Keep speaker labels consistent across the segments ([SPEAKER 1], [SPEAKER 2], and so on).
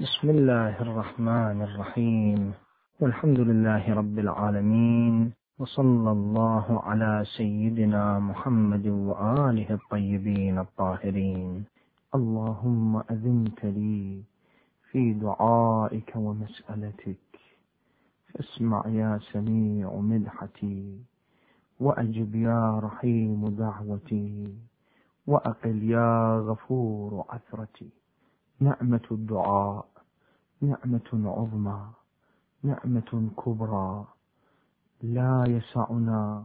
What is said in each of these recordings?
[SPEAKER 1] بسم الله الرحمن الرحيم. والحمد لله رب العالمين. وصلى الله على سيدنا محمد وآله الطيبين الطاهرين. اللهم أذنت لي في دعائك ومسألتك. فاسمع يا سميع مدحتي. وأجب يا رحيم دعوتي. وأقل يا غفور عثرتي. نعمة الدعاء نعمة عظمى نعمة كبرى. لا يسعنا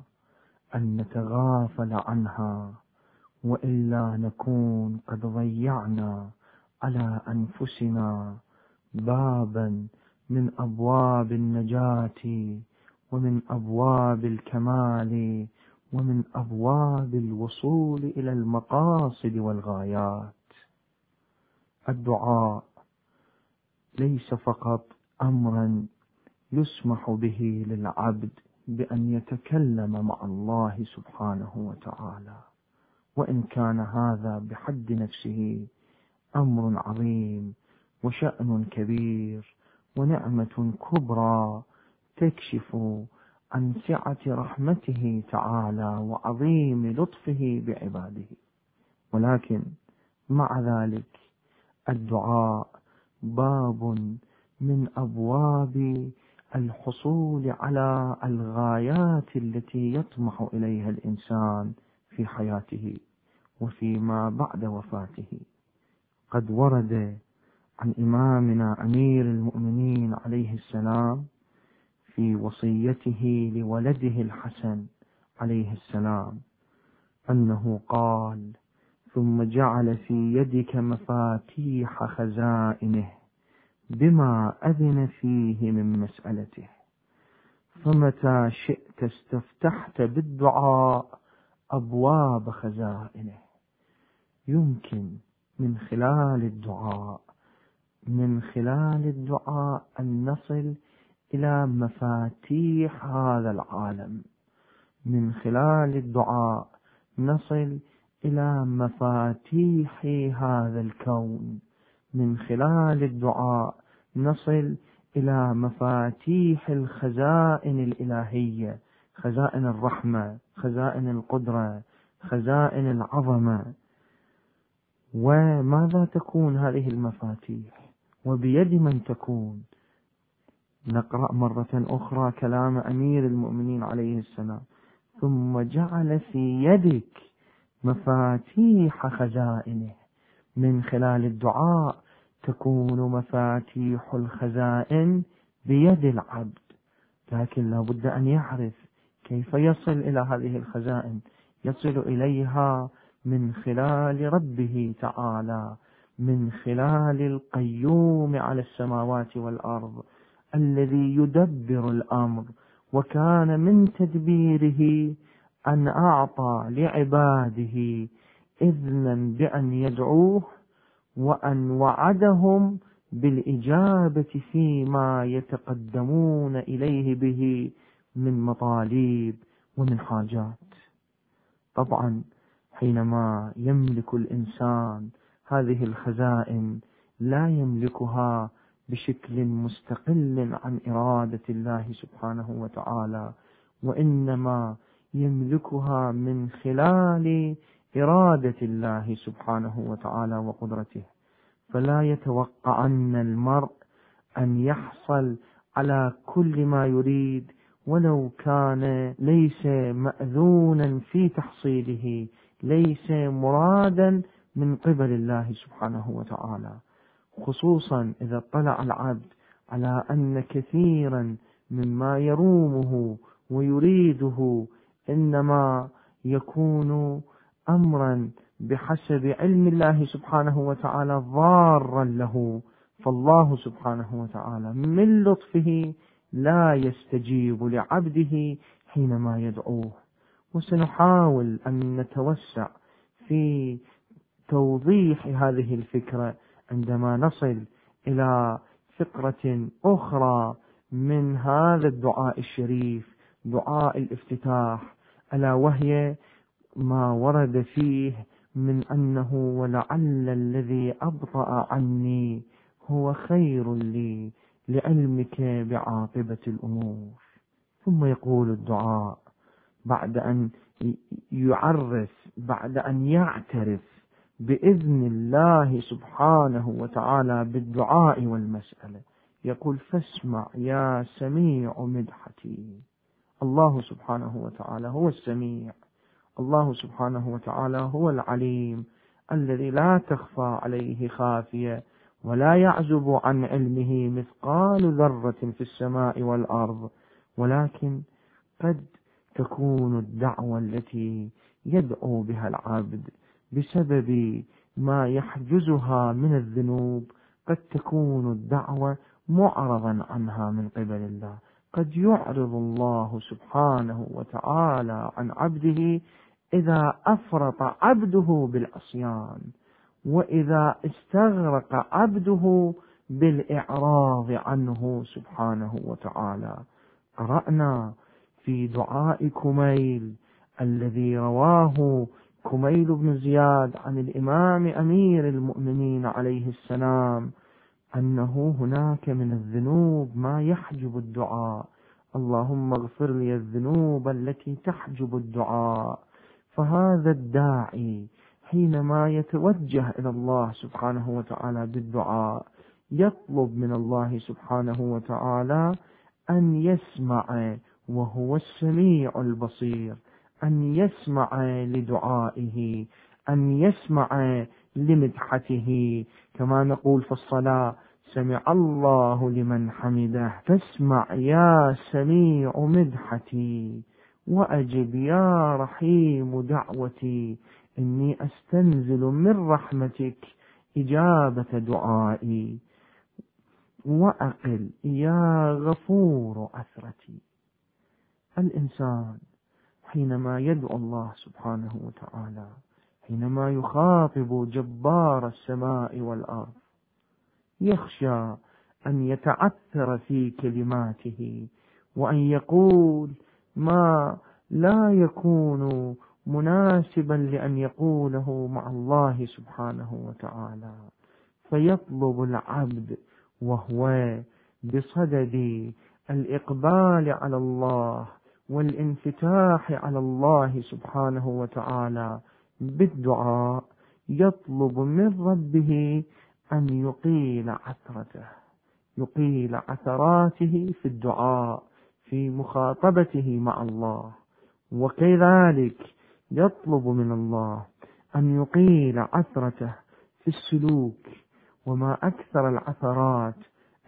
[SPEAKER 1] أن نتغافل عنها وإلا نكون قد ضيعنا على أنفسنا بابا من أبواب النجاة ومن أبواب الكمال ومن أبواب الوصول إلى المقاصد والغايات. الدعاء ليس فقط أمرا يسمح به للعبد بأن يتكلم مع الله سبحانه وتعالى وإن كان هذا بحد نفسه أمر عظيم وشأن كبير ونعمة كبرى تكشف عن سعة رحمته تعالى وعظيم لطفه بعباده. ولكن مع ذلك الدعاء باب من أبواب الحصول على الغايات التي يطمح إليها الإنسان في حياته وفيما بعد وفاته. قد ورد عن إمامنا أمير المؤمنين عليه السلام في وصيته لولده الحسن عليه السلام أنه قال ثم جعل في يدك مفاتيح خزائنه بما أذن فيه من مسألته. فمتى شئت استفتحت بالدعاء أبواب خزائنه. يمكن من خلال الدعاء من خلال الدعاء أن نصل إلى مفاتيح هذا العالم. من خلال الدعاء نصل إلى مفاتيح هذا الكون. من خلال الدعاء نصل إلى مفاتيح الخزائن الإلهية خزائن الرحمة خزائن القدرة خزائن العظمة. وماذا تكون هذه المفاتيح؟ وبيد من تكون؟ نقرأ مرة أخرى كلام أمير المؤمنين عليه السلام. ثم جعل في يدك مفاتيح خزائنه. من خلال الدعاء تكون مفاتيح الخزائن بيد العبد. لكن لا بد أن يعرف كيف يصل إلى هذه الخزائن. يصل إليها من خلال ربه تعالى. من خلال القيوم على السماوات والأرض. الذي يدبر الأمر. وكان من تدبيره أن أعطى لعباده إذنا بأن يدعوه وأن وعدهم بالإجابة فيما يتقدمون إليه به من مطالب ومن حاجات. طبعا حينما يملك الإنسان هذه الخزائن لا يملكها بشكل مستقل عن إرادة الله سبحانه وتعالى وإنما يملكها من خلال إرادة الله سبحانه وتعالى وقدرته. فلا يتوقعن المرء أن يحصل على كل ما يريد ولو كان ليس مأذونا في تحصيله ليس مرادا من قبل الله سبحانه وتعالى. خصوصا إذا اطلع العبد على أن كثيرا مما يرومه ويريده إنما يكون أمرا بحسب علم الله سبحانه وتعالى ضارا له. فالله سبحانه وتعالى من لطفه لا يستجيب لعبده حينما يدعوه. وسنحاول أن نتوسع في توضيح هذه الفكرة عندما نصل إلى فقرة أخرى من هذا الدعاء الشريف. دعاء الافتتاح ألا وهي ما ورد فيه من أنه ولعل الذي أبطأ عني هو خير لي لعلمك بعاقبة الأمور. ثم يقول الدعاء بعد أن يعرف بعد أن يعترف بإذن الله سبحانه وتعالى بالدعاء والمسألة. يقول فاسمع يا سميع مدحتي. الله سبحانه وتعالى هو السميع. الله سبحانه وتعالى هو العليم الذي لا تخفى عليه خافية ولا يعزب عن علمه مثقال ذرة في السماء والأرض. ولكن قد تكون الدعوة التي يدعو بها العبد بسبب ما يحجزها من الذنوب قد تكون الدعوة معرضا عنها من قبل الله. قد يعرض الله سبحانه وتعالى عن عبده إذا أفرط عبده بالعصيان وإذا استغرق عبده بالإعراض عنه سبحانه وتعالى. قرأنا في دعاء كميل الذي رواه كميل بن زياد عن الإمام أمير المؤمنين عليه السلام أنه هناك من الذنوب ما يحجب الدعاء. اللهم اغفر لي الذنوب التي تحجب الدعاء. فهذا الداعي حينما يتوجه إلى الله سبحانه وتعالى بالدعاء يطلب من الله سبحانه وتعالى أن يسمع وهو السميع البصير أن يسمع لدعائه أن يسمع لمدحته. كما نقول في الصلاة سمع الله لمن حمده فاسمع يا سميع مدحتي وأجب يا رحيم دعوتي إني أستنزل من رحمتك إجابة دعائي وأقل يا غفور أثرتي. الإنسان حينما يدعو الله سبحانه وتعالى حينما يخاطب جبار السماء والأرض يخشى أن يتعثر في كلماته وأن يقول ما لا يكون مناسبا لأن يقوله مع الله سبحانه وتعالى. فيطلب العبد وهو بصدد الإقبال على الله والانفتاح على الله سبحانه وتعالى بالدعاء يطلب من ربه أن يقيل عثرته يقيل عثراته في الدعاء في مخاطبته مع الله. وكذلك يطلب من الله أن يقيل عثرته في السلوك وما أكثر العثرات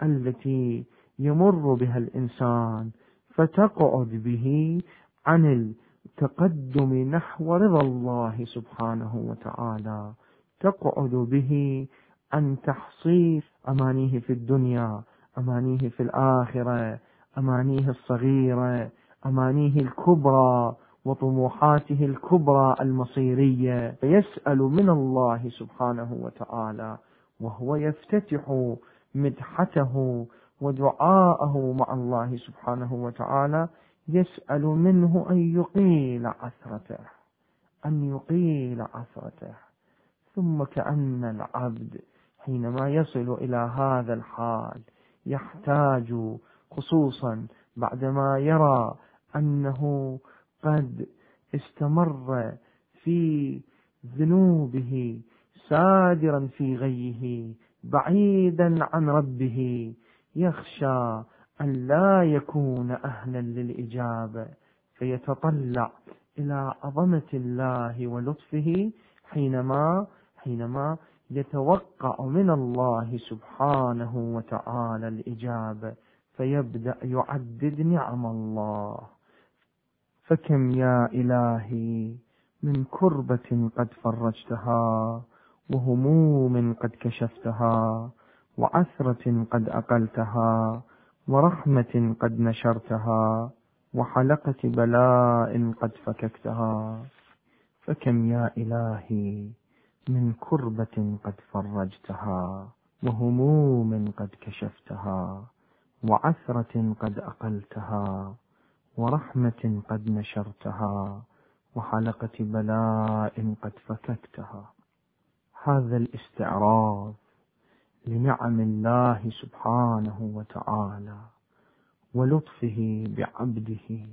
[SPEAKER 1] التي يمر بها الإنسان فتقعد به عن التقدم نحو رضا الله سبحانه وتعالى. تقعد به عن تحصيل أمانيه في الدنيا أمانيه في الآخرة أمانيه الصغيرة أمانيه الكبرى وطموحاته الكبرى المصيرية. فيسأل من الله سبحانه وتعالى وهو يفتتح مدحته ودعاءه مع الله سبحانه وتعالى يسأل منه أن يقيل عثرته أن يقيل عثرته. ثم كأن العبد حينما يصل إلى هذا الحال يحتاج خصوصا بعدما يرى أنه قد استمر في ذنوبه سادرا في غيه بعيدا عن ربه يخشى أن لا يكون أهلا للإجابة فيتطلع إلى عظمة الله ولطفه حينما حينما يتوقع من الله سبحانه وتعالى الإجابة فيبدأ يعدد نعم الله. فكم يا إلهي من كربة قد فرجتها وهموم قد كشفتها وعثرة قد أقلتها ورحمة قد نشرتها وحلقة بلاء قد فككتها. فكم يا إلهي من كربة قد فرجتها وهموم قد كشفتها وعثرة قد أقلتها ورحمة قد نشرتها وحلقة بلاء قد فككتها. هذا الاستعراض لنعم الله سبحانه وتعالى ولطفه بعبده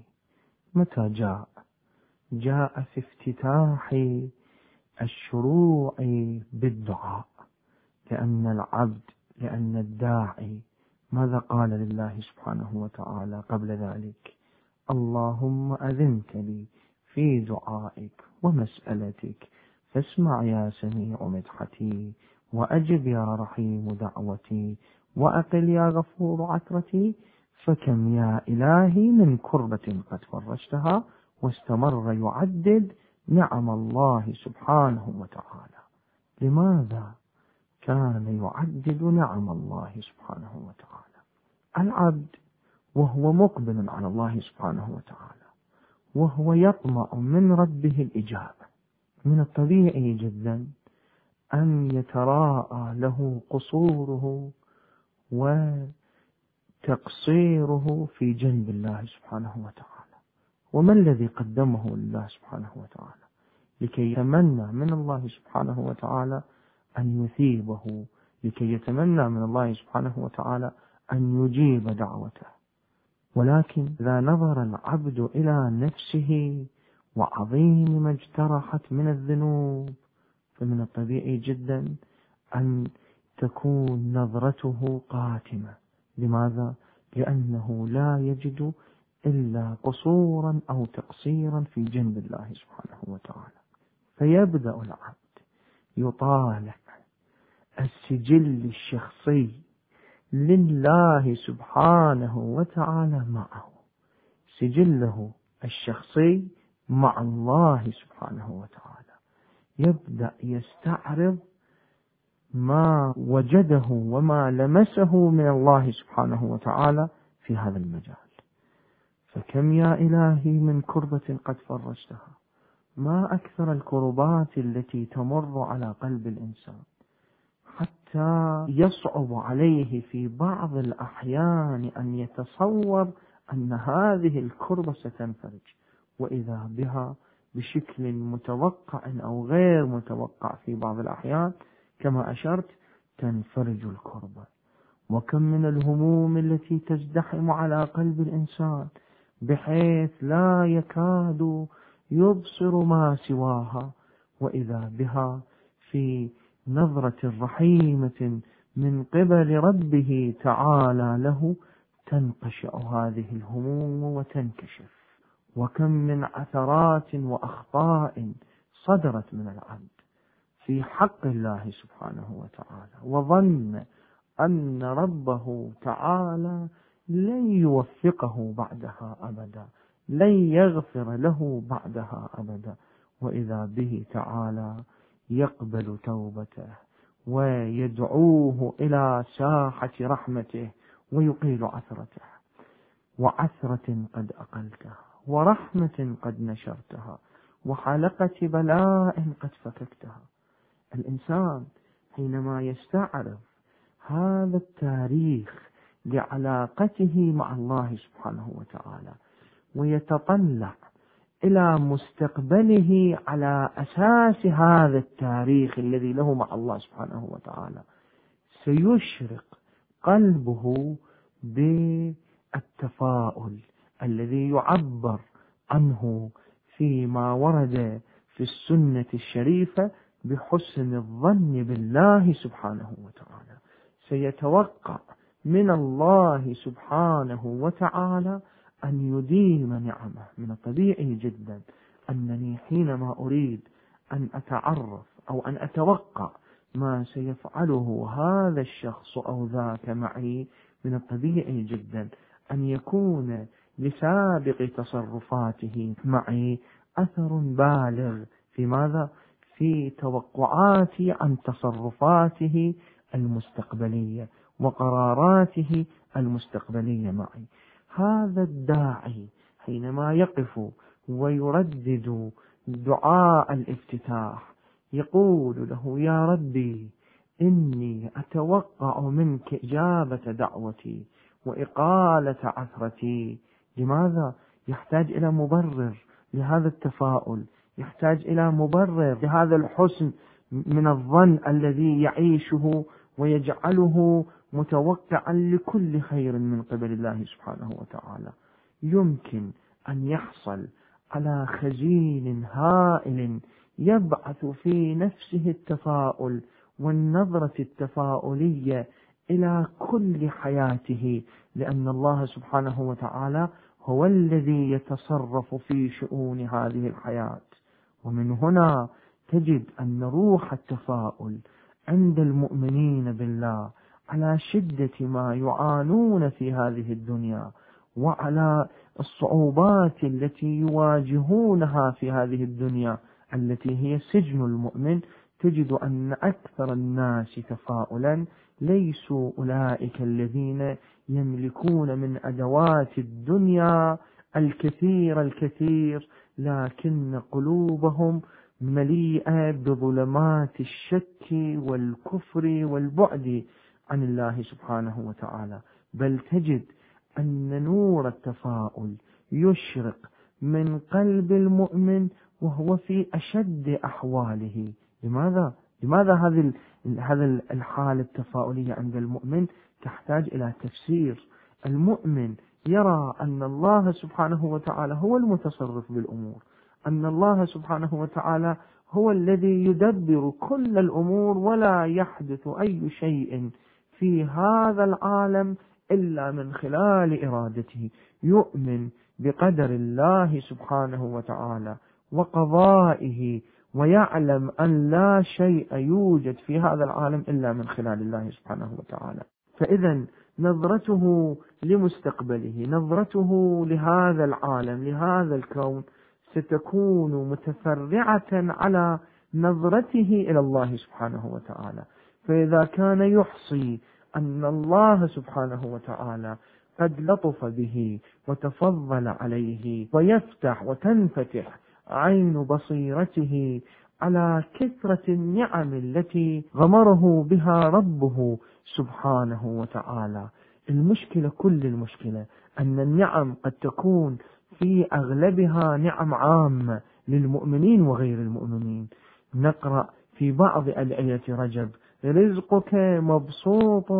[SPEAKER 1] متى جاء؟ جاء في افتتاح الشروع بالدعاء لأن العبد لأن الداعي. ماذا قال لله سبحانه وتعالى قبل ذلك؟ اللهم أذنت لي في دعائك ومسألتك فاسمع يا سميع مدحتي وأجب يا رحيم دعوتي وأقل يا غفور عثرتي فكم يا إلهي من كربة قد فرجتها واستمر يعدد نعم الله سبحانه وتعالى. لماذا كان يعدد نعم الله سبحانه وتعالى؟ العبد وهو مقبل على الله سبحانه وتعالى وهو يطمع من ربه الإجابة. من الطبيعي جدا أن يتراءى له قصوره وتقصيره في جنب الله سبحانه وتعالى. وما الذي قدمه لله سبحانه وتعالى؟ لكي يتمنى من الله سبحانه وتعالى أن يثيبه لكي يتمنى من الله سبحانه وتعالى أن يجيب دعوته. ولكن إذا نظر العبد إلى نفسه وعظيم ما اجترحت من الذنوب فمن الطبيعي جدا أن تكون نظرته قاتمة. لماذا؟ لأنه لا يجد إلا قصورا أو تقصيرا في جنب الله سبحانه وتعالى. فيبدأ العبد يطالع السجل الشخصي لله سبحانه وتعالى معه. سجله الشخصي مع الله سبحانه وتعالى. يبدأ يستعرض ما وجده وما لمسه من الله سبحانه وتعالى في هذا المجال. فكم يا إلهي من كربة قد فرجتها؟ ما أكثر الكربات التي تمر على قلب الإنسان. حتى يصعب عليه في بعض الأحيان أن يتصور أن هذه الكربة ستنفرج. وإذا بها بشكل متوقع أو غير متوقع في بعض الأحيان كما أشرت تنفرج الكربة. وكم من الهموم التي تزدحم على قلب الإنسان. بحيث لا يكاد يبصر ما سواها. وإذا بها في نظرة رحيمة من قبل ربه تعالى له تنقشع هذه الهموم وتنكشف. وكم من عثرات وأخطاء صدرت من العبد في حق الله سبحانه وتعالى. وظن أن ربه تعالى لن يوفقه بعدها أبدا. لن يغفر له بعدها أبدا. وإذا به تعالى يقبل توبته ويدعوه إلى ساحة رحمته ويقيل عثرته. وعثرة قد أقلتها ورحمة قد نشرتها وحلقة بلاء قد فككتها. الإنسان حينما يستعرض هذا التاريخ لعلاقته مع الله سبحانه وتعالى ويتطلع إلى مستقبله على أساس هذا التاريخ الذي له مع الله سبحانه وتعالى. سيشرق قلبه بالتفاؤل الذي يعبر عنه فيما ورد في السنة الشريفة بحسن الظن بالله سبحانه وتعالى. سيتوقع من الله سبحانه وتعالى أن يديم نعمه. من الطبيعي جدا أنني حينما أريد أن أتعرف أو أن أتوقع ما سيفعله هذا الشخص أو ذاك معي من الطبيعي جدا أن يكون لسابق تصرفاته معي أثر بالغ. في ماذا؟ في توقعاتي عن تصرفاته المستقبلية. وقراراته المستقبلية معي هذا الداعي حينما يقف ويردد دعاء الافتتاح يقول له يا ربي إني أتوقع منك إجابة دعوتي وإقالة عثرتي لماذا؟ يحتاج إلى مبرر لهذا التفاؤل يحتاج إلى مبرر لهذا الحسن من الظن الذي يعيشه ويجعله متوقعا لكل خير من قبل الله سبحانه وتعالى. يمكن أن يحصل على خزين هائل يبعث في نفسه التفاؤل والنظرة التفاؤلية إلى كل حياته لأن الله سبحانه وتعالى هو الذي يتصرف في شؤون هذه الحياة. ومن هنا تجد أن روح التفاؤل عند المؤمنين بالله على شدة ما يعانون في هذه الدنيا وعلى الصعوبات التي يواجهونها في هذه الدنيا التي هي سجن المؤمن. تجد أن أكثر الناس تفاؤلا ليسوا أولئك الذين يملكون من أدوات الدنيا الكثير الكثير لكن قلوبهم مليئة بظلمات الشك والكفر والبعد. عن الله سبحانه وتعالى. بل تجد أن نور التفاؤل يشرق من قلب المؤمن وهو في أشد أحواله. لماذا؟ لماذا هذه هذا الحالة التفاؤلية عند المؤمن تحتاج إلى تفسير؟ المؤمن يرى أن الله سبحانه وتعالى هو المتصرف بالأمور أن الله سبحانه وتعالى هو الذي يدبر كل الأمور ولا يحدث أي شيء في هذا العالم إلا من خلال إرادته. يؤمن بقدر الله سبحانه وتعالى وقضائه ويعلم أن لا شيء يوجد في هذا العالم إلا من خلال الله سبحانه وتعالى. فإذا نظرته لمستقبله نظرته لهذا العالم لهذا الكون ستكون متفرعة على نظرته إلى الله سبحانه وتعالى. فإذا كان يحصي أن الله سبحانه وتعالى قد لطف به وتفضل عليه ويفتح وتنفتح عين بصيرته على كثرة النعم التي غمره بها ربه سبحانه وتعالى. المشكلة كل المشكلة أن النعم قد تكون في أغلبها نعم عامة للمؤمنين وغير المؤمنين. نقرأ في بعض أدعية رجب رزقك مبسوط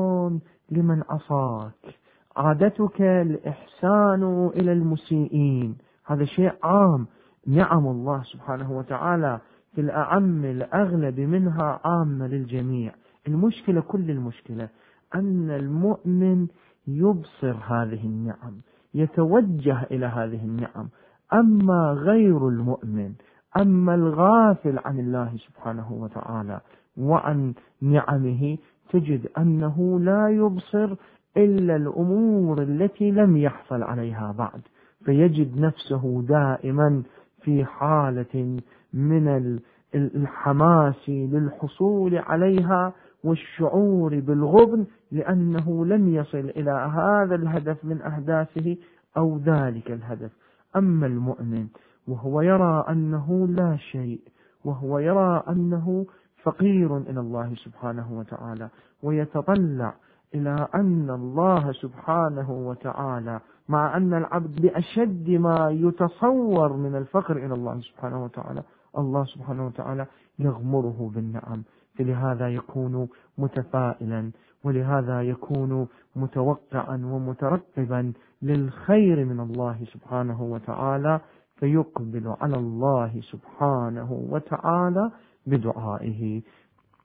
[SPEAKER 1] لمن عصاك. عادتك الإحسان إلى المسيئين. هذا شيء عام. نعم الله سبحانه وتعالى في الأعم الأغلب منها عامة للجميع. المشكلة كل المشكلة أن المؤمن يبصر هذه النعم يتوجه إلى هذه النعم. أما غير المؤمن أما الغافل عن الله سبحانه وتعالى وعن نعمه تجد أنه لا يبصر إلا الأمور التي لم يحصل عليها بعد فيجد نفسه دائما في حالة من الحماس للحصول عليها والشعور بالغبن لأنه لم يصل إلى هذا الهدف من أهدافه أو ذلك الهدف. أما المؤمن وهو يرى أنه لا شيء وهو يرى أنه فقير إلى الله سبحانه وتعالى ويتطلع إلى أن الله سبحانه وتعالى مع أن العبد بأشد ما يتصور من الفقر إلى الله سبحانه وتعالى الله سبحانه وتعالى يغمره بالنعم. فلهذا يكون متفائلا ولهذا يكون متوقعا ومترقبا للخير من الله سبحانه وتعالى فيقبل على الله سبحانه وتعالى بدعائه.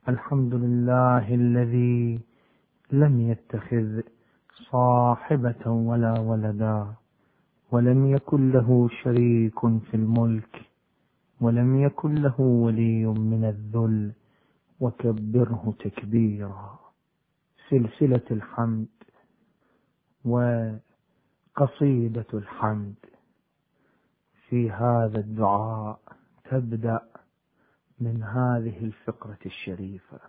[SPEAKER 1] الحمد لله الذي لم يتخذ صاحبة ولا ولدا ولم يكن له شريك في الملك ولم يكن له ولي من الذل. وكبره تكبيرا. سلسلة الحمد وقصيدة الحمد. في هذا الدعاء تبدأ من هذه الفقرة الشريفة.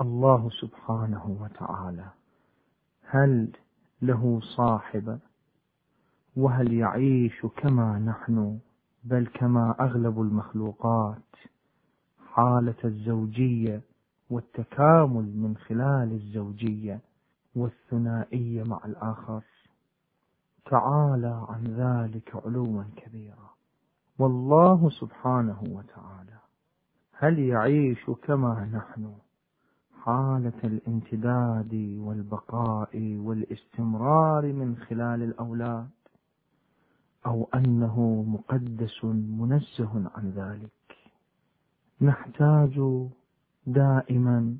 [SPEAKER 1] الله سبحانه وتعالى هل له صاحب؟ وهل يعيش كما نحن؟ بل كما أغلب المخلوقات حالة الزوجية والتكامل من خلال الزوجية والثنائية مع الآخر. تعالى عن ذلك علوا كبيرا. والله سبحانه وتعالى هل يعيش كما نحن؟ حالة الامتداد والبقاء والاستمرار من خلال الأولاد أو أنه مقدس منزه عن ذلك. نحتاج دائما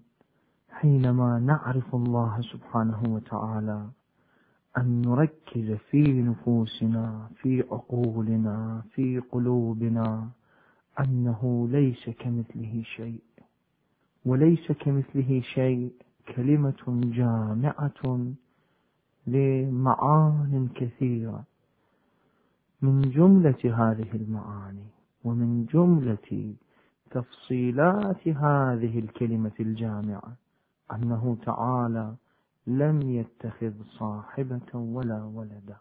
[SPEAKER 1] حينما نعرف الله سبحانه وتعالى أن نركز في نفوسنا في عقولنا في قلوبنا أنه ليس كمثله شيء. وليس كمثله شيء كلمة جامعة لمعان كثيرة. من جملة هذه المعاني ومن جملة تفصيلات هذه الكلمة الجامعة أنه تعالى لم يتخذ صاحبة ولا ولدا.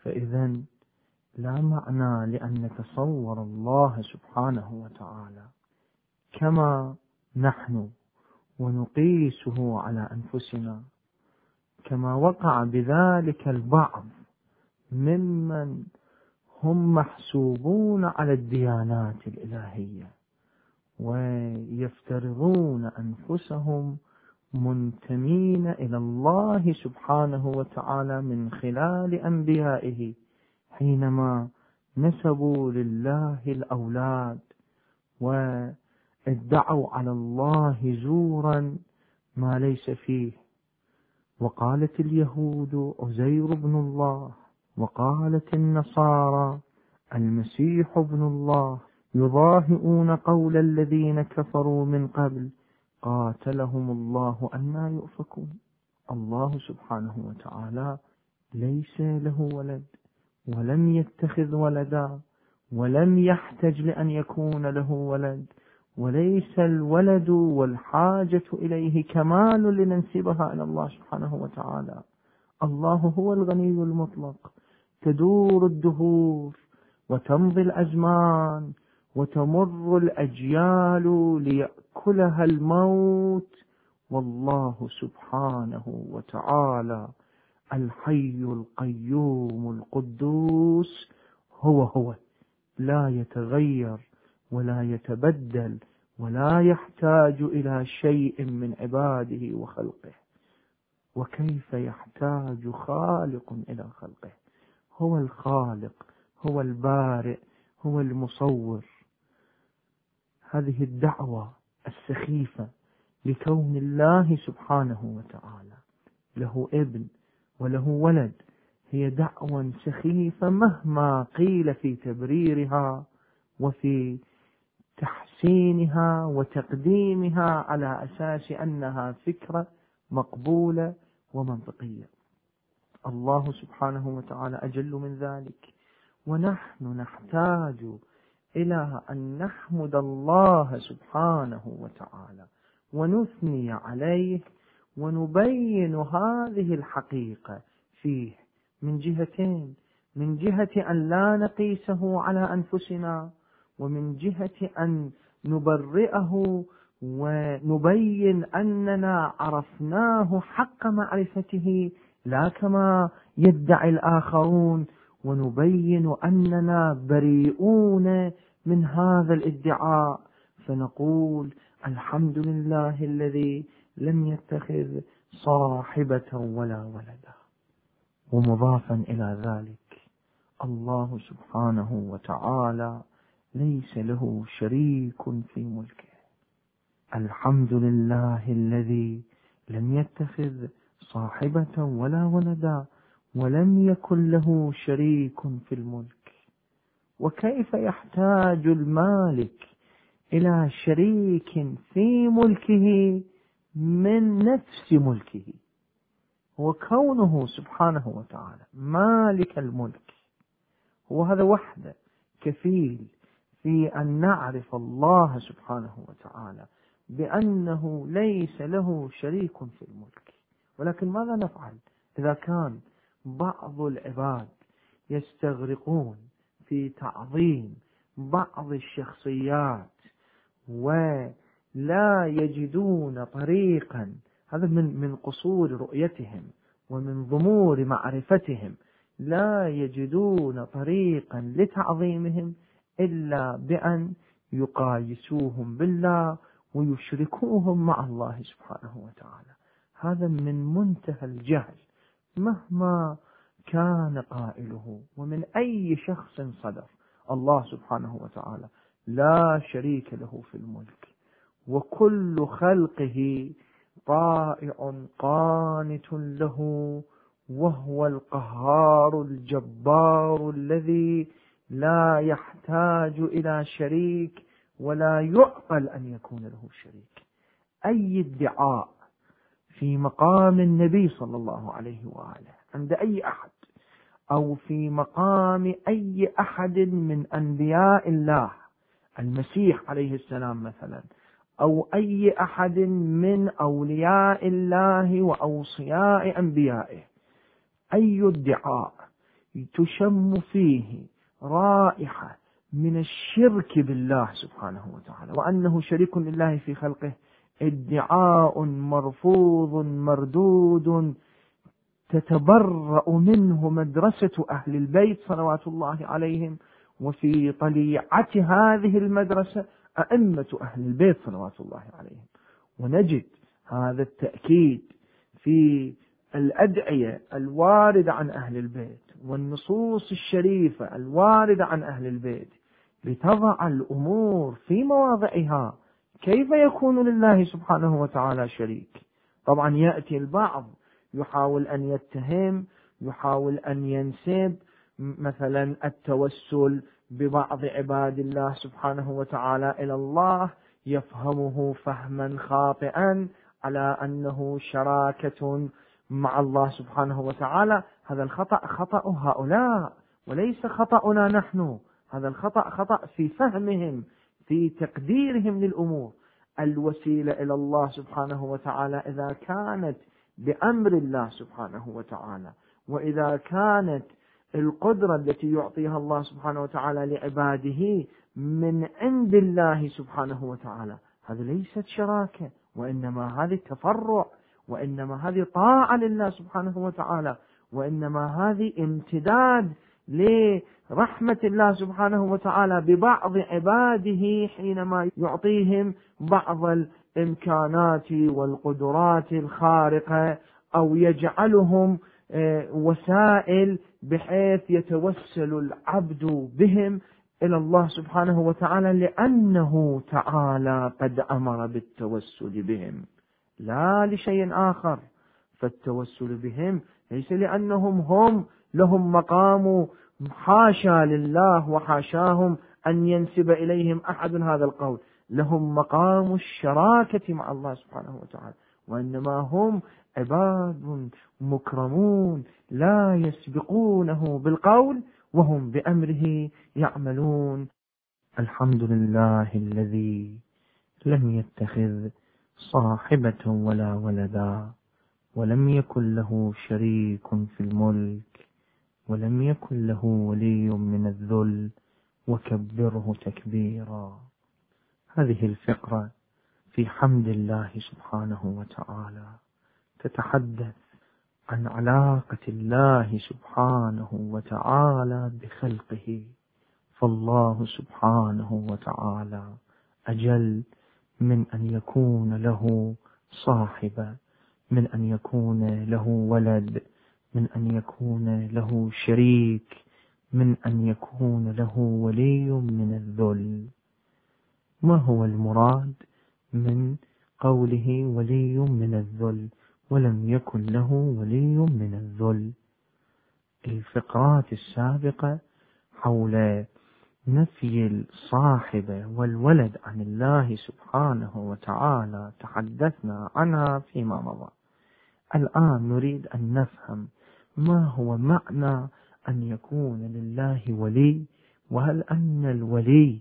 [SPEAKER 1] فإذا لا معنى لأن نتصور الله سبحانه وتعالى كما نحن ونقيسه على أنفسنا كما وقع بذلك البعض ممن هم محسوبون على الديانات الإلهية ويفترضون أنفسهم منتمين إلى الله سبحانه وتعالى من خلال أنبيائه. حينما نسبوا لله الأولاد وادعوا على الله زورا ما ليس فيه. وقالت اليهود عزير بن الله وقالت النصارى المسيح ابن الله يضاهئون قول الذين كفروا من قبل قاتلهم الله أنا يؤفكون. الله سبحانه وتعالى ليس له ولد. ولم يتخذ ولدا ولم يحتج لأن يكون له ولد وليس الولد والحاجة إليه كمال لننسبها إلى الله سبحانه وتعالى. الله هو الغني المطلق تدور الدهور وتمضي الأزمان وتمر الأجيال ليأكلها الموت والله سبحانه وتعالى الحي القيوم القدوس هو هو لا يتغير ولا يتبدل ولا يحتاج إلى شيء من عباده وخلقه. وكيف يحتاج خالق إلى خلقه؟ هو الخالق هو البارئ هو المصور. هذه الدعوة السخيفة لكون الله سبحانه وتعالى له ابن وله ولد. هي دعوة سخيفة مهما قيل في تبريرها وفي تحسينها وتقديمها على أساس أنها فكرة مقبولة ومنطقية. الله سبحانه وتعالى أجل من ذلك. ونحن نحتاج إلى أن نحمد الله سبحانه وتعالى ونثني عليه ونبين هذه الحقيقة فيه من جهتين من جهة أن لا نقيسه على أنفسنا ومن جهة أن نبرئه ونبين أننا عرفناه حق معرفته لا كما يدعي الآخرون ونبين أننا بريئون من هذا الادعاء. فنقول الحمد لله الذي لم يتخذ صاحبة ولا ولدا. ومضافا إلى ذلك الله سبحانه وتعالى ليس له شريك في ملكه. الحمد لله الذي لم يتخذ صاحبة ولا ولدا ولم يكن له شريك في الملك. وكيف يحتاج المالك إلى شريك في ملكه من نفس ملكه. وكونه سبحانه وتعالى مالك الملك. هو هذا وحده كفيل في أن نعرف الله سبحانه وتعالى بأنه ليس له شريك في الملك. ولكن ماذا نفعل؟ إذا كان بعض العباد يستغرقون في تعظيم بعض الشخصيات ولا يجدون طريقا. هذا من من قصور رؤيتهم ومن ضمور معرفتهم. لا يجدون طريقا لتعظيمهم إلا بأن يقايسوهم بالله ويشركوهم مع الله سبحانه وتعالى. هذا من منتهى الجهل مهما كان قائله ومن أي شخص صدر. الله سبحانه وتعالى لا شريك له في الملك. وكل خلقه طائع قانت له وهو القهار الجبار الذي لا يحتاج إلى شريك ولا يعقل أن يكون له شريك. أي ادعاء في مقام النبي صلى الله عليه وآله عند أي أحد أو في مقام أي أحد من أنبياء الله. المسيح عليه السلام مثلا أو أي أحد من أولياء الله وأوصياء أنبيائه. أي ادعاء تشم فيه رائحة من الشرك بالله سبحانه وتعالى وأنه شريك لله في خلقه. ادعاء مرفوض مردود تتبرأ منه مدرسة أهل البيت صلوات الله عليهم وفي طليعة هذه المدرسة أئمة أهل البيت صلوات الله عليهم. ونجد هذا التأكيد في الأدعية الواردة عن أهل البيت والنصوص الشريفة الواردة عن أهل البيت لتضع الأمور في مواضعها. كيف يكون لله سبحانه وتعالى شريك؟ طبعا يأتي البعض يحاول أن يتهم يحاول أن ينسب مثلا التوسل ببعض عباد الله سبحانه وتعالى إلى الله يفهمه فهما خاطئا على أنه شراكة مع الله سبحانه وتعالى. هذا الخطأ خطأ هؤلاء وليس خطأنا نحن. هذا الخطأ خطأ في فهمهم في تقديرهم للأمور. الوسيلة إلى الله سبحانه وتعالى إذا كانت بأمر الله سبحانه وتعالى. وإذا كانت القدرة التي يعطيها الله سبحانه وتعالى لعباده من عند الله سبحانه وتعالى. هذه ليست شراكة وإنما هذه تفرع وإنما هذه طاعة لله سبحانه وتعالى وإنما هذه امتداد لرحمة الله سبحانه وتعالى ببعض عباده حينما يعطيهم بعض الإمكانات والقدرات الخارقة أو يجعلهم آه، وسائل بحيث يتوسل العبد بهم إلى الله سبحانه وتعالى لأنه تعالى قد أمر بالتوسل بهم. لا لشيء آخر. فالتوسل بهم ليس لأنهم هم لهم مقام. حاشا لله وحاشاهم أن ينسب إليهم أحد هذا القول. لهم مقام الشراكة مع الله سبحانه وتعالى. وإنما هم عباد مكرمون لا يسبقونه بالقول وهم بأمره يعملون. الحمد لله الذي لم يتخذ صاحبة ولا ولدا ولم يكن له شريك في الملك ولم يكن له ولي من الذل وكبره تكبيرا. هذه الفقرة في حمد الله سبحانه وتعالى تتحدث عن علاقة الله سبحانه وتعالى بخلقه. فالله سبحانه وتعالى أجل من أن يكون له صاحبة من أن يكون له ولد من أن يكون له شريك من أن يكون له ولي من الذل. ما هو المراد من قوله ولي من الذل؟ ولم يكن له ولي من الذل. الفقرات السابقة حول نفي الصاحبة والولد عن الله سبحانه وتعالى تحدثنا عنها فيما مضى. الآن نريد أن نفهم ما هو معنى أن يكون لله ولي وهل أن الولي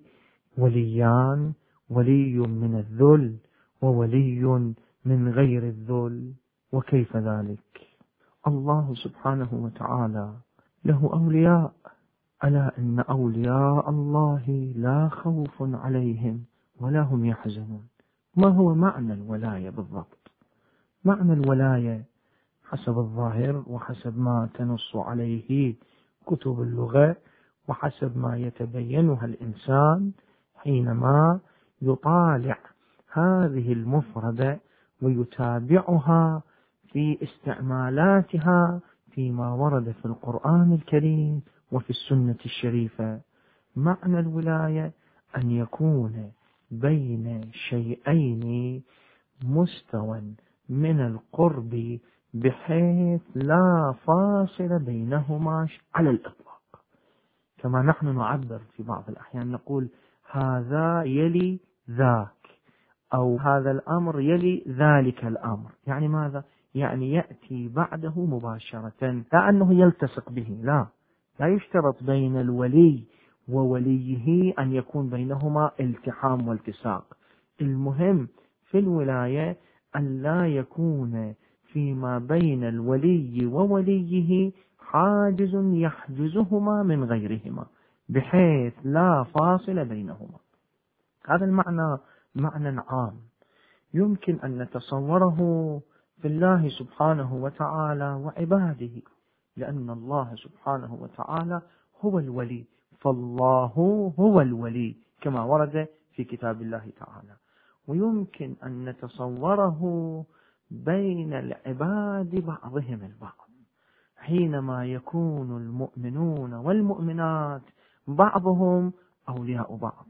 [SPEAKER 1] وليان ولي من الذل وولي من غير الذل؟ وكيف ذلك؟ الله سبحانه وتعالى له أولياء. ألا إن أولياء الله لا خوف عليهم ولا هم يحزنون. ما هو معنى الولاية بالضبط؟ معنى الولاية حسب الظاهر وحسب ما تنص عليه كتب اللغة وحسب ما يتبينها الإنسان حينما يطالع هذه المفردة ويتابعها في استعمالاتها فيما ورد في القرآن الكريم وفي السنة الشريفة. معنى الولاية أن يكون بين شيئين مستوى من القرب بحيث لا فاصل بينهما على الإطلاق. كما نحن نعبر في بعض الأحيان نقول هذا يلي ذاك أو هذا الأمر يلي ذلك الأمر. يعني ماذا؟ يعني يأتي بعده مباشرة لا أنه يلتصق به لا. لا يشترط بين الولي ووليه أن يكون بينهما التحام والتصاق المهم في الولاية أن لا يكون فيما بين الولي ووليه حاجز يحجزهما من غيرهما بحيث لا فاصل بينهما. هذا المعنى معنى عام. يمكن أن نتصوره في الله سبحانه وتعالى وعباده لأن الله سبحانه وتعالى هو الولي فالله هو الولي كما ورد في كتاب الله تعالى. ويمكن أن نتصوره بين العباد بعضهم البعض. حينما يكون المؤمنون والمؤمنات بعضهم أولياء بعض.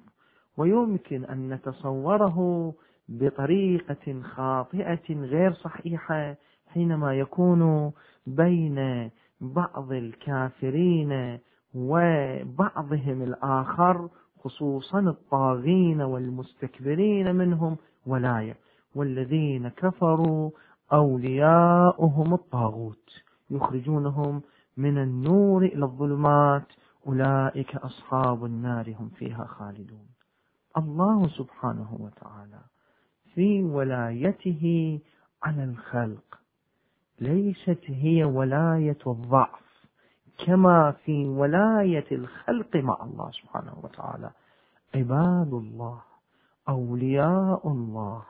[SPEAKER 1] ويمكن أن نتصوره بطريقة خاطئة غير صحيحة حينما يكون بين بعض الكافرين وبعضهم الآخر خصوصا الطاغين والمستكبرين منهم ولاية والذين كفروا أولياؤهم الطاغوت. يخرجونهم من النور إلى الظلمات أولئك أصحاب النار هم فيها خالدون. الله سبحانه وتعالى في ولايته على الخلق. ليست هي ولاية الضعف كما في ولاية الخلق مع الله سبحانه وتعالى. عباد الله أولياء الله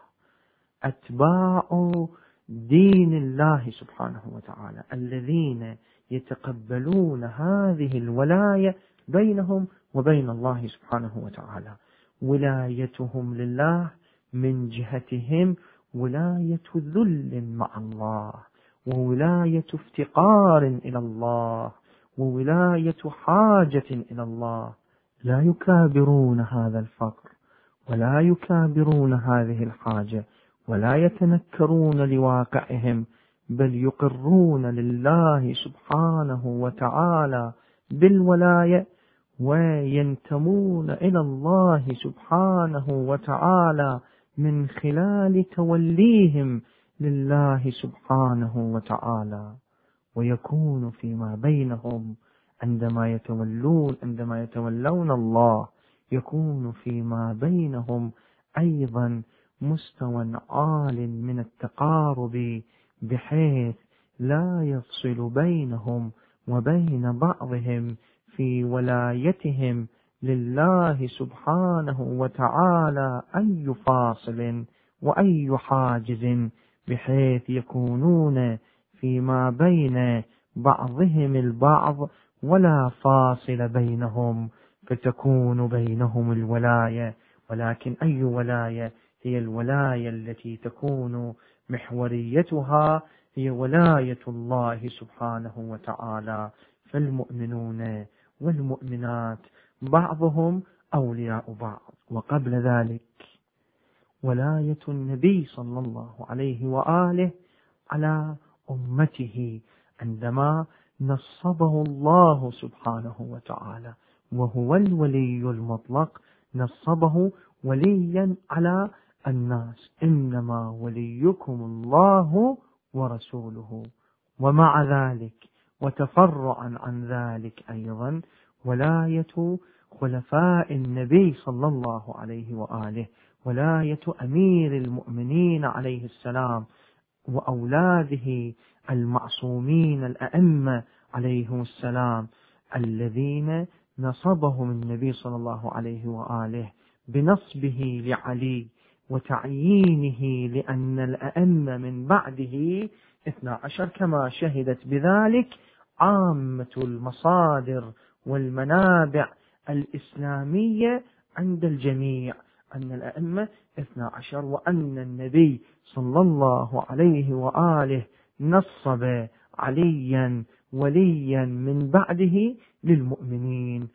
[SPEAKER 1] أتباع دين الله سبحانه وتعالى. الذين يتقبلون هذه الولاية بينهم وبين الله سبحانه وتعالى. ولايتهم لله من جهتهم ولاية ذل مع الله وولاية افتقار إلى الله وولاية حاجة إلى الله. لا يكابرون هذا الفقر ولا يكابرون هذه الحاجة ولا يتنكرون لواقعهم بل يقرون لله سبحانه وتعالى بالولاية وينتمون إلى الله سبحانه وتعالى من خلال توليهم لله سبحانه وتعالى ويكون فيما بينهم عندما يتولون عندما يتولون الله يكون فيما بينهم أيضا مستوى عال من التقارب بحيث لا يفصل بينهم وبين بعضهم في ولايتهم لله سبحانه وتعالى أي فاصل وأي حاجز بحيث يكونون فيما بين بعضهم البعض ولا فاصل بينهم فتكون بينهم الولاية. ولكن أي ولاية؟ هي الولاية التي تكون محوريتها هي ولاية الله سبحانه وتعالى. فالمؤمنون والمؤمنات بعضهم أولياء بعض وقبل ذلك ولاية النبي صلى الله عليه وآله على أمته عندما نصبه الله سبحانه وتعالى وهو الولي المطلق نصبه وليا على الناس إنما وليكم الله ورسوله. ومع ذلك وتفرعا عن ذلك أيضا ولاية خلفاء النبي صلى الله عليه وآله ولاية أمير المؤمنين عليه السلام وأولاده المعصومين الأئمة عليهم السلام الذين نصبهم النبي صلى الله عليه وآله بنصبه لعلي وتعيينه لأن الأئمة من بعده اثنا عشر كما شهدت بذلك عامة المصادر والمنابع الإسلامية عند الجميع أن الأئمة اثنا عشر وأن النبي صلى الله عليه وآله نصب عليا وليا من بعده للمؤمنين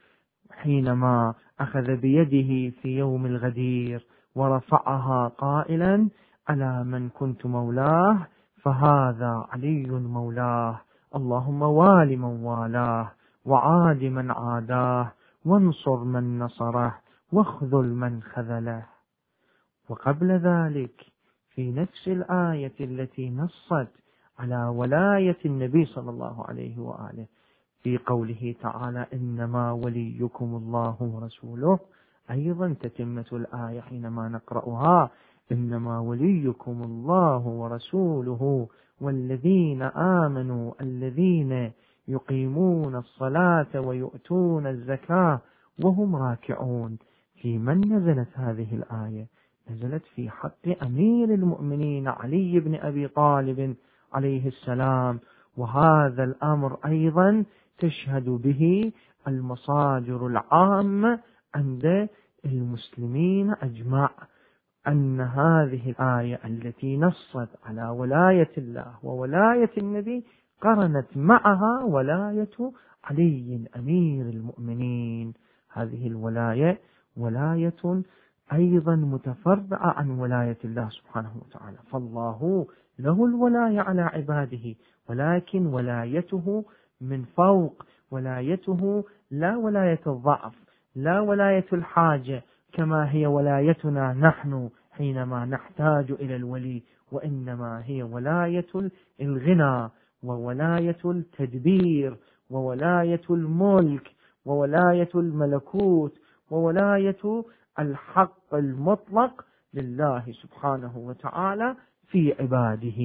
[SPEAKER 1] حينما أخذ بيده في يوم الغدير ورفعها قائلا على من كنت مولاه؟ فهذا علي مولاه اللهم وال من والاه. وعاد من عاداه وانصر من نصره واخذل من خذله. وقبل ذلك في نفس الآية التي نصت على ولاية النبي صلى الله عليه وآله في قوله تعالى إنما وليكم الله ورسوله. أيضا تتمة الآية حينما نقرأها إنما وليكم الله ورسوله والذين آمنوا الذين يقيمون الصلاة ويؤتون الزكاة وهم راكعون. في من نزلت هذه الآية؟ نزلت في حق أمير المؤمنين علي بن أبي طالب عليه السلام. وهذا الأمر أيضا تشهد به المصادر العامة عند المسلمين أجمع أن هذه الآية التي نصت على ولاية الله وولاية النبي قرنت معها ولاية علي أمير المؤمنين. هذه الولاية ولاية أيضا متفرعة عن ولاية الله سبحانه وتعالى. فالله له الولاية على عباده ولكن ولايته من فوق ولايته لا ولاية الضعف لا ولاية الحاجة كما هي ولايتنا نحن حينما نحتاج إلى الولي وإنما هي ولاية الغنى. وولاية التدبير وولاية الملك وولاية الملكوت وولاية الحق المطلق لله سبحانه وتعالى في عباده.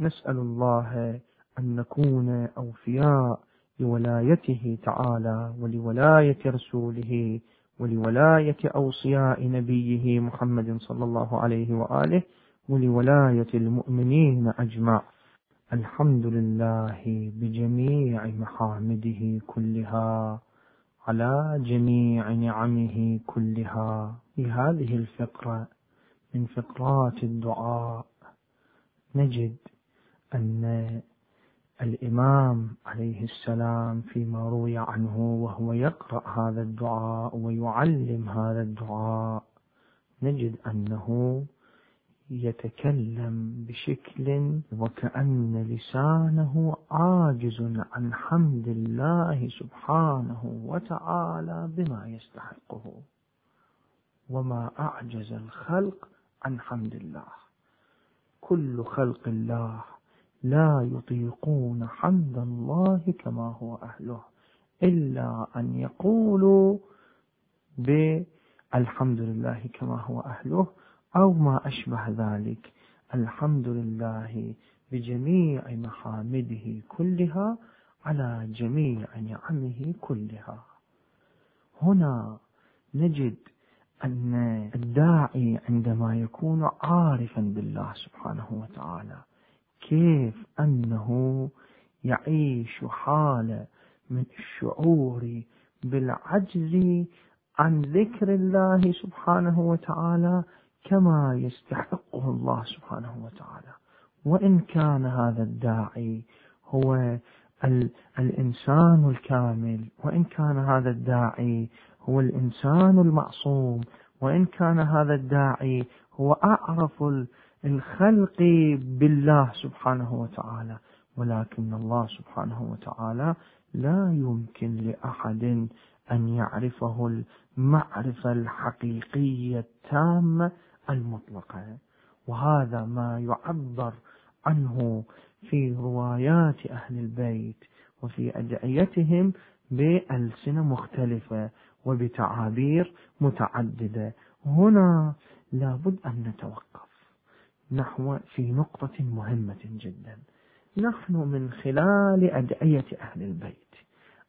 [SPEAKER 1] نسأل الله أن نكون أوفياء لولايته تعالى ولولاية رسوله ولولاية أوصياء نبيه محمد صلى الله عليه وآله ولولاية المؤمنين أجمع. الحمد لله بجميع محامده كلها على جميع نعمه كلها. في هذه الفقرة من فقرات الدعاء نجد أن الإمام عليه السلام فيما روي عنه وهو يقرأ هذا الدعاء ويعلم هذا الدعاء نجد أنه يتكلم بشكل وكأن لسانه عاجز عن حمد الله سبحانه وتعالى بما يستحقه وما أعجز الخلق عن حمد الله. كل خلق الله لا يطيقون حمد الله كما هو أهله إلا أن يقولوا بالحمد لله كما هو أهله أو ما أشبه ذلك. الحمد لله بجميع محامده كلها على جميع نعمه كلها. هنا نجد أن الداعي عندما يكون عارفا بالله سبحانه وتعالى كيف أنه يعيش حالة من الشعور بالعجز عن ذكر الله سبحانه وتعالى كما يستحقه الله سبحانه وتعالى. وإن كان هذا الداعي هو الإنسان الكامل وإن كان هذا الداعي هو الإنسان المعصوم وإن كان هذا الداعي هو أعرف الخلق بالله سبحانه وتعالى. ولكن الله سبحانه وتعالى لا يمكن لأحد أن يعرفه المعرفة الحقيقية التامة المطلقة وهذا ما يعبر عنه في روايات أهل البيت وفي أدعيتهم بألسنة مختلفة وبتعابير متعددة. هنا لابد أن نتوقف نحو في نقطة مهمة جدا. نحن من خلال أدعية أهل البيت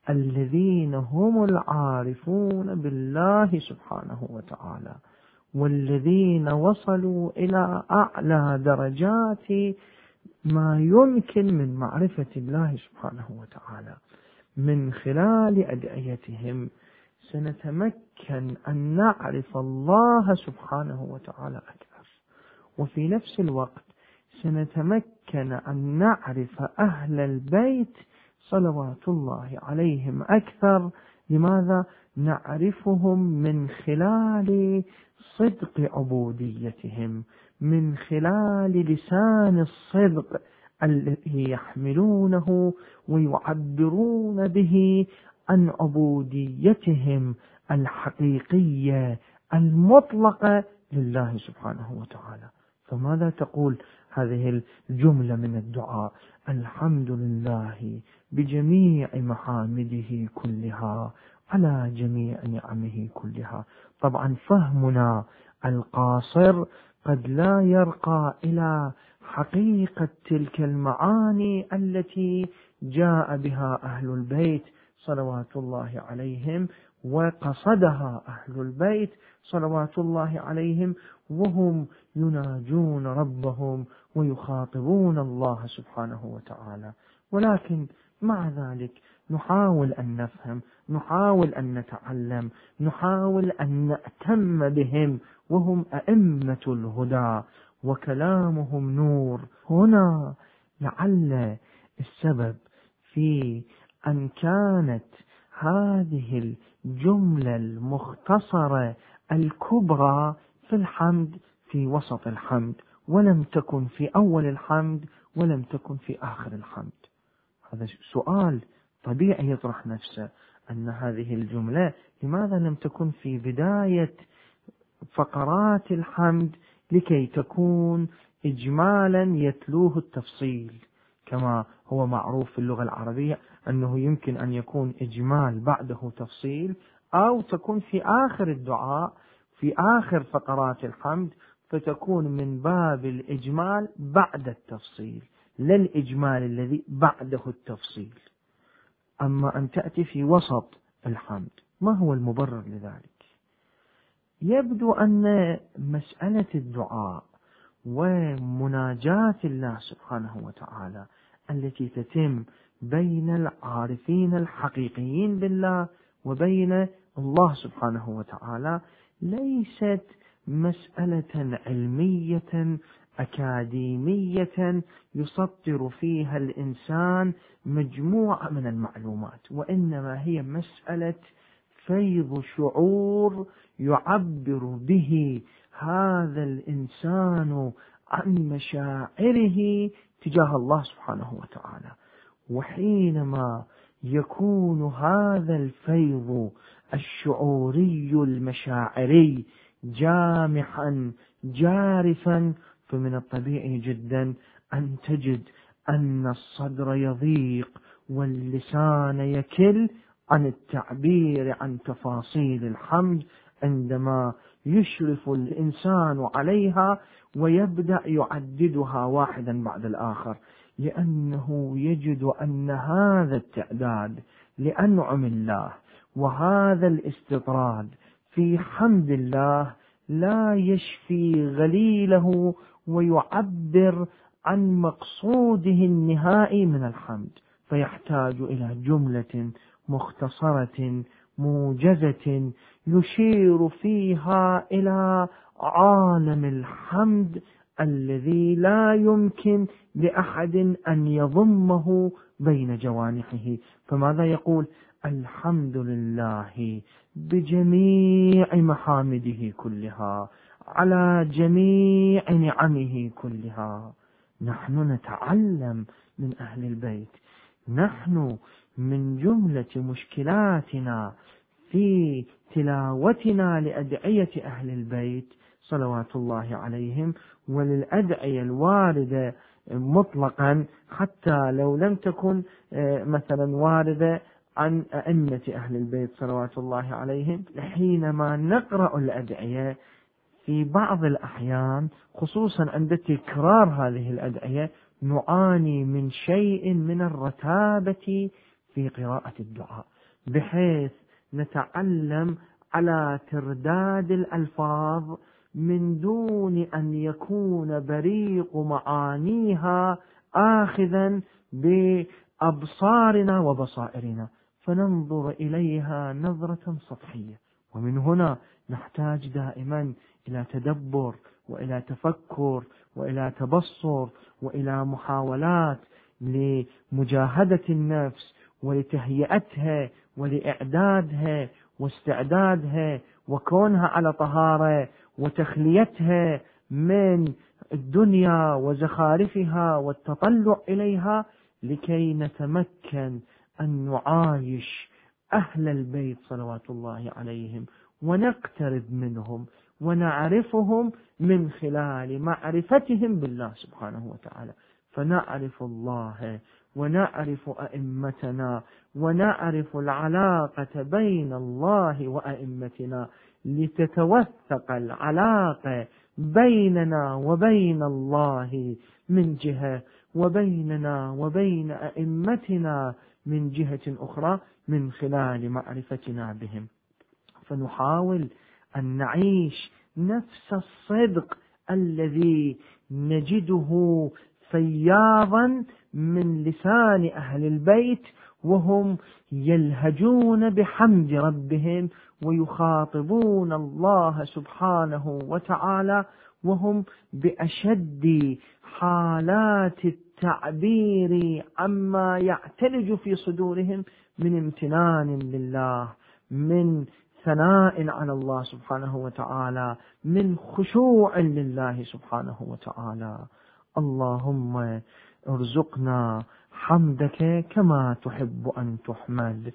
[SPEAKER 1] الذين هم العارفون بالله سبحانه وتعالى. والذين وصلوا إلى أعلى درجات ما يمكن من معرفة الله سبحانه وتعالى. من خلال أدعيتهم سنتمكن أن نعرف الله سبحانه وتعالى أكثر. وفي نفس الوقت سنتمكن أن نعرف أهل البيت صلوات الله عليهم أكثر. لماذا؟ نعرفهم من خلال صدق عبوديتهم من خلال لسان الصدق الذي يحملونه ويعبرون به عن عبوديتهم الحقيقية المطلقة لله سبحانه وتعالى. فماذا تقول هذه الجملة من الدعاء؟ الحمد لله بجميع محامده كلها على جميع نعمه كلها. طبعا فهمنا القاصر قد لا يرقى إلى حقيقة تلك المعاني التي جاء بها أهل البيت صلوات الله عليهم وقصدها أهل البيت صلوات الله عليهم وهم يناجون ربهم ويخاطبون الله سبحانه وتعالى. ولكن مع ذلك نحاول أن نفهم نحاول أن نتعلم نحاول أن نأتم بهم وهم أئمة الهدى وكلامهم نور. هنا لعل السبب في أن كانت هذه الجملة المختصرة الكبرى في الحمد في وسط الحمد ولم تكن في أول الحمد ولم تكن في آخر الحمد. هذا سؤال طبيعي يطرح نفسه. أن هذه الجملة لماذا لم تكن في بداية فقرات الحمد لكي تكون إجمالا يتلوه التفصيل؟ كما هو معروف في اللغة العربية أنه يمكن أن يكون إجمال بعده تفصيل أو تكون في آخر الدعاء في آخر فقرات الحمد فتكون من باب الإجمال بعد التفصيل لا الإجمال الذي بعده التفصيل. أما أن تأتي في وسط الحمد ما هو المبرر لذلك؟ يبدو أن مسألة الدعاء ومناجاة الله سبحانه وتعالى التي تتم بين العارفين الحقيقيين بالله وبين الله سبحانه وتعالى ليست مسألة علمية أكاديمية يسطر فيها الإنسان مجموعة من المعلومات وإنما هي مسألة فيض شعور يعبر به هذا الإنسان عن مشاعره تجاه الله سبحانه وتعالى. وحينما يكون هذا الفيض الشعوري المشاعري جامحا جارفا فمن الطبيعي جدا أن تجد أن الصدر يضيق واللسان يكل عن التعبير عن تفاصيل الحمد عندما يشرف الإنسان عليها ويبدأ يعددها واحدا بعد الآخر لأنه يجد أن هذا التعداد لأنعم الله وهذا الاستطراد في حمد الله لا يشفي غليله ويعبر عن مقصوده النهائي من الحمد فيحتاج إلى جملة مختصرة موجزة يشير فيها إلى عالم الحمد الذي لا يمكن لأحد أن يضمه بين جوانحه. فماذا يقول؟ الحمد لله بجميع محامده كلها. على جميع نعمه كلها. نحن نتعلم من أهل البيت. نحن من جملة مشكلاتنا في تلاوتنا لأدعية أهل البيت صلوات الله عليهم وللأدعية الواردة مطلقا حتى لو لم تكن آه، مثلا واردة عن أئمة أهل البيت صلوات الله عليهم حينما نقرأ الأدعية في بعض الأحيان خصوصا عند تكرار هذه الأدعية نعاني من شيء من الرتابة في قراءة الدعاء بحيث نتعلم على ترداد الألفاظ من دون أن يكون بريق معانيها آخذا بأبصارنا وبصائرنا. فننظر إليها نظرة سطحية. ومن هنا نحتاج دائما إلى تدبر وإلى تفكر وإلى تبصر وإلى محاولات لمجاهدة النفس ولتهيئتها ولإعدادها واستعدادها وكونها على طهارة وتخليتها من الدنيا وزخارفها والتطلع إليها لكي نتمكن أن نعايش أهل البيت صلوات الله عليهم ونقترب منهم. ونعرفهم من خلال معرفتهم بالله سبحانه وتعالى. فنعرف الله ونعرف أئمتنا ونعرف العلاقة بين الله وأئمتنا لتتوثق العلاقة بيننا وبين الله من جهة وبيننا وبين أئمتنا من جهة أخرى من خلال معرفتنا بهم. فنحاول أن نعيش نفس الصدق الذي نجده فياضا من لسان أهل البيت وهم يلهجون بحمد ربهم ويخاطبون الله سبحانه وتعالى وهم بأشد حالات التعبير عما يعتلج في صدورهم من امتنان لله من ثناء على الله سبحانه وتعالى من خشوع لله سبحانه وتعالى. اللهم ارزقنا حمدك كما تحب أن تحمد.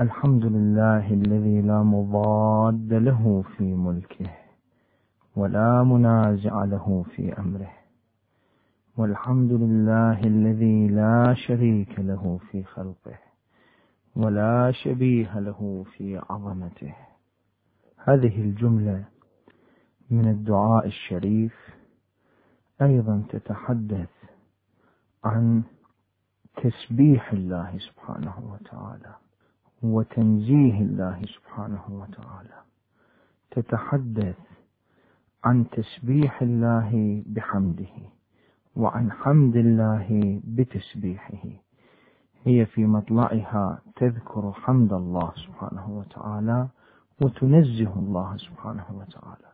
[SPEAKER 1] الحمد لله الذي لا مضاد له في ملكه ولا منازع له في أمره. والحمد لله الذي لا شريك له في خلقه. ولا شبيه له في عظمته. هذه الجملة من الدعاء الشريف. أيضا تتحدث عن تسبيح الله سبحانه وتعالى وتنزيه الله سبحانه وتعالى. تتحدث عن تسبيح الله بحمده وعن حمد الله بتسبيحه. هي في مطلعها تذكر حمد الله سبحانه وتعالى وتنزه الله سبحانه وتعالى.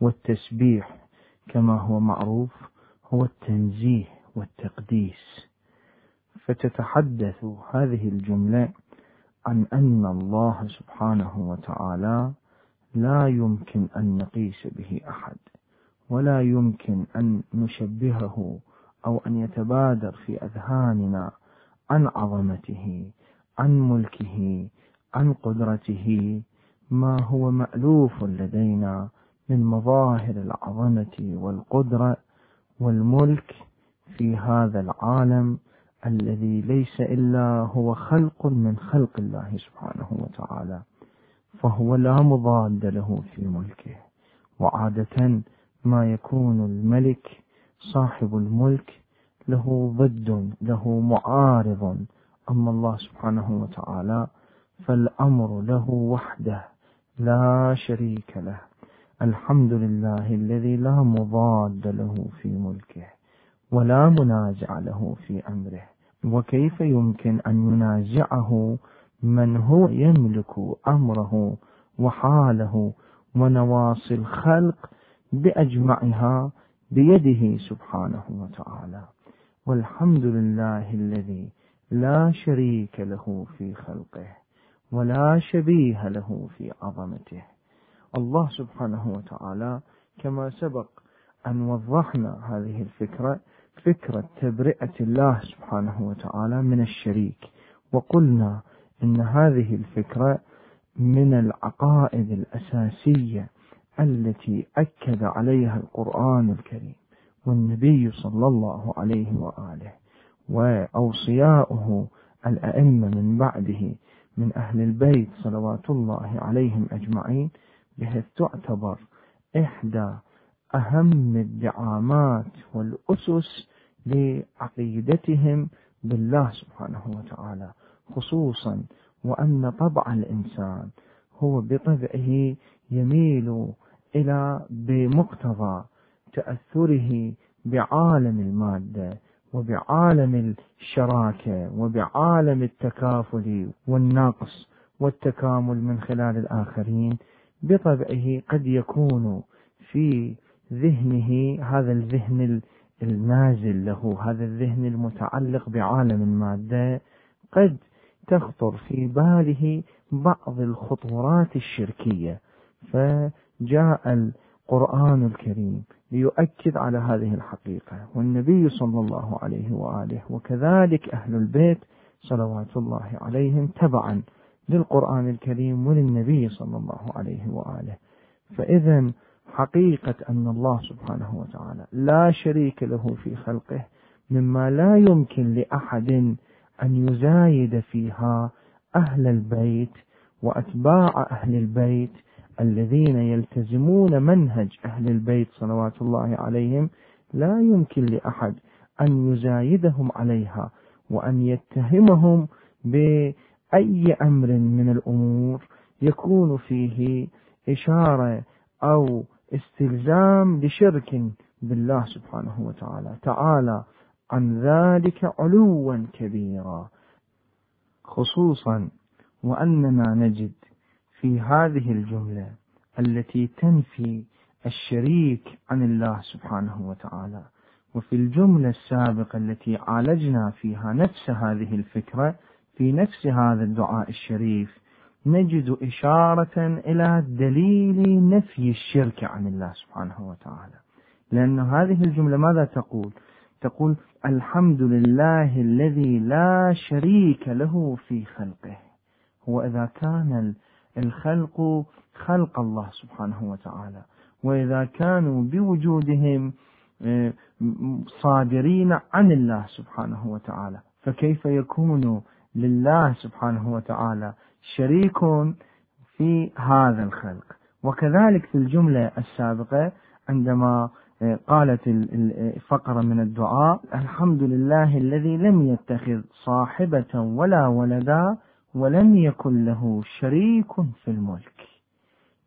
[SPEAKER 1] والتسبيح كما هو معروف هو التنزيه والتقديس. فتتحدث هذه الجملة عن أن الله سبحانه وتعالى لا يمكن أن نقيس به أحد ولا يمكن أن نشبهه أو أن يتبادر في أذهاننا عن عظمته عن ملكه عن قدرته ما هو مألوف لدينا من مظاهر العظمة والقدرة والملك في هذا العالم الذي ليس إلا هو خلق من خلق الله سبحانه وتعالى فهو لا مضاد له في ملكه. وعادة ما يكون الملك صاحب الملك له ضد له معارض. أما الله سبحانه وتعالى فالأمر له وحده لا شريك له. الحمد لله الذي لا مضاد له في ملكه ولا منازع له في أمره. وكيف يمكن أن ينازعه؟ من هو يملك أمره وحاله ونواصي الخلق بأجمعها بيده سبحانه وتعالى. والحمد لله الذي لا شريك له في خلقه ولا شبيه له في عظمته. الله سبحانه وتعالى كما سبق أن وضحنا هذه الفكرة فكرة تبرئة الله سبحانه وتعالى من الشريك. وقلنا إن هذه الفكرة من العقائد الأساسية التي أكد عليها القرآن الكريم. والنبي صلى الله عليه وآله وأوصياؤه الأئمة من بعده من أهل البيت صلوات الله عليهم أجمعين بحيث تعتبر إحدى أهم الدعامات والأسس لعقيدتهم بالله سبحانه وتعالى خصوصا وأن طبع الإنسان هو بطبعه يميل إلى بمقتضى تأثره بعالم المادة وبعالم الشراكة وبعالم التكافل والنقص والتكامل من خلال الآخرين بطبعه قد يكون في ذهنه هذا الذهن النازل له هذا الذهن المتعلق بعالم المادة قد تخطر في باله بعض الخطورات الشركية. فجاء القرآن الكريم ليؤكد على هذه الحقيقة. والنبي صلى الله عليه وآله وكذلك أهل البيت صلوات الله عليهم تبعا للقرآن الكريم وللنبي صلى الله عليه وآله. فإذا حقيقة أن الله سبحانه وتعالى لا شريك له في خلقه مما لا يمكن لأحد أن يزايد فيها أهل البيت وأتباع أهل البيت الذين يلتزمون منهج أهل البيت صلوات الله عليهم لا يمكن لأحد أن يزايدهم عليها وأن يتهمهم بأي أمر من الأمور يكون فيه إشارة أو استلزام لشرك بالله سبحانه وتعالى. تعالى عن ذلك علوا كبيرا خصوصا وأننا نجد في هذه الجملة التي تنفي الشريك عن الله سبحانه وتعالى. وفي الجملة السابقة التي عالجنا فيها نفس هذه الفكرة في نفس هذا الدعاء الشريف نجد إشارة إلى دليل نفي الشرك عن الله سبحانه وتعالى. لأن هذه الجملة ماذا تقول؟ تقول الحمد لله الذي لا شريك له في خلقه. هو إذا كان الخلق خلق الله سبحانه وتعالى. وإذا كانوا بوجودهم آه، صادرين عن الله سبحانه وتعالى. فكيف يكون لله سبحانه وتعالى شريك في هذا الخلق؟ وكذلك في الجملة السابقة عندما آه، قالت الفقرة من الدعاء الحمد لله الذي لم يتخذ صاحبة ولا ولدا ولم يكن له شريك في الملك.